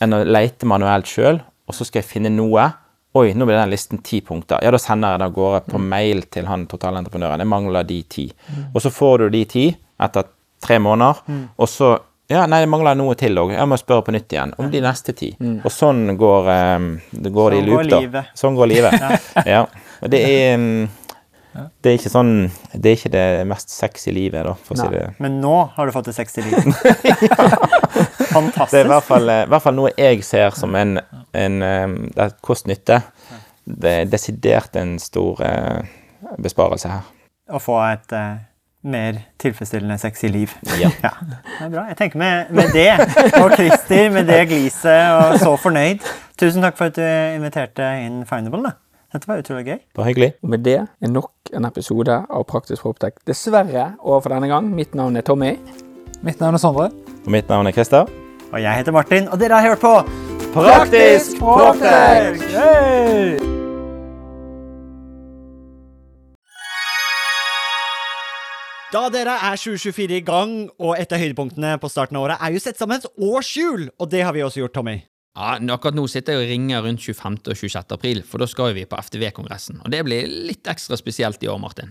[SPEAKER 3] enn å leite manuelt sjøl, og så skal jeg finne noe. Oi, nå blir den listen ti punkter. Ja, da sender jeg det av gårde på mail til han totalentreprenøren. Jeg mangler de ti. Og så får du de ti etter tre måneder, og så ja, nei, det mangler noe til òg. Jeg må spørre på nytt igjen om de neste ti. Og sånn går, um, det går det i
[SPEAKER 2] Sånn
[SPEAKER 3] loop,
[SPEAKER 2] går
[SPEAKER 3] da.
[SPEAKER 2] livet.
[SPEAKER 3] Sånn går livet. [LAUGHS] ja. Og det er um, Det er ikke sånn Det er ikke det mest sexy livet, da, for å si det
[SPEAKER 2] Men nå har du fått det sexy [LAUGHS] [LAUGHS] liv.
[SPEAKER 3] Det er i hvert fall, eh, i hvert fall noe jeg ser som en, en eh, det kost-nytte. Det er desidert en stor eh, besparelse her.
[SPEAKER 2] Å få et mer tilfredsstillende sexy liv. [LAUGHS]
[SPEAKER 3] Ja.
[SPEAKER 2] Det er bra. Jeg tenker med, med det, og Christer med det gliset og så fornøyd. Tusen takk for at du inviterte inn Findable. da. Dette var utrolig gøy.
[SPEAKER 3] Bare hyggelig.
[SPEAKER 4] Med det er nok en episode av Praktisk Proptek dessverre over for denne gang. Mitt navn er Tommy.
[SPEAKER 1] Mitt navn er Sondre.
[SPEAKER 3] Og mitt navn er Christer.
[SPEAKER 2] Og jeg heter Martin, og dere har hørt på
[SPEAKER 3] Praktisk Proptek!
[SPEAKER 5] Da dere er 2024 i gang, og et av høydepunktene på starten av året er jo sett sammen et årshjul, og det har vi også gjort, Tommy.
[SPEAKER 4] Ja, Akkurat nå sitter jeg og ringer rundt 25. og 26. april, for da skal vi på FTV-kongressen. Og det blir litt ekstra spesielt i år, Martin.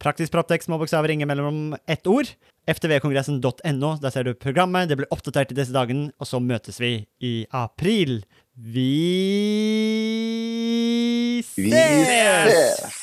[SPEAKER 2] Praktisk Proptex små bokstaver, ringer mellom ett ord. ftvkongressen.no, der ser du programmet. Det blir oppdatert i disse dagene, og så møtes vi i april. Vi
[SPEAKER 6] Vi
[SPEAKER 2] ses!
[SPEAKER 6] ses!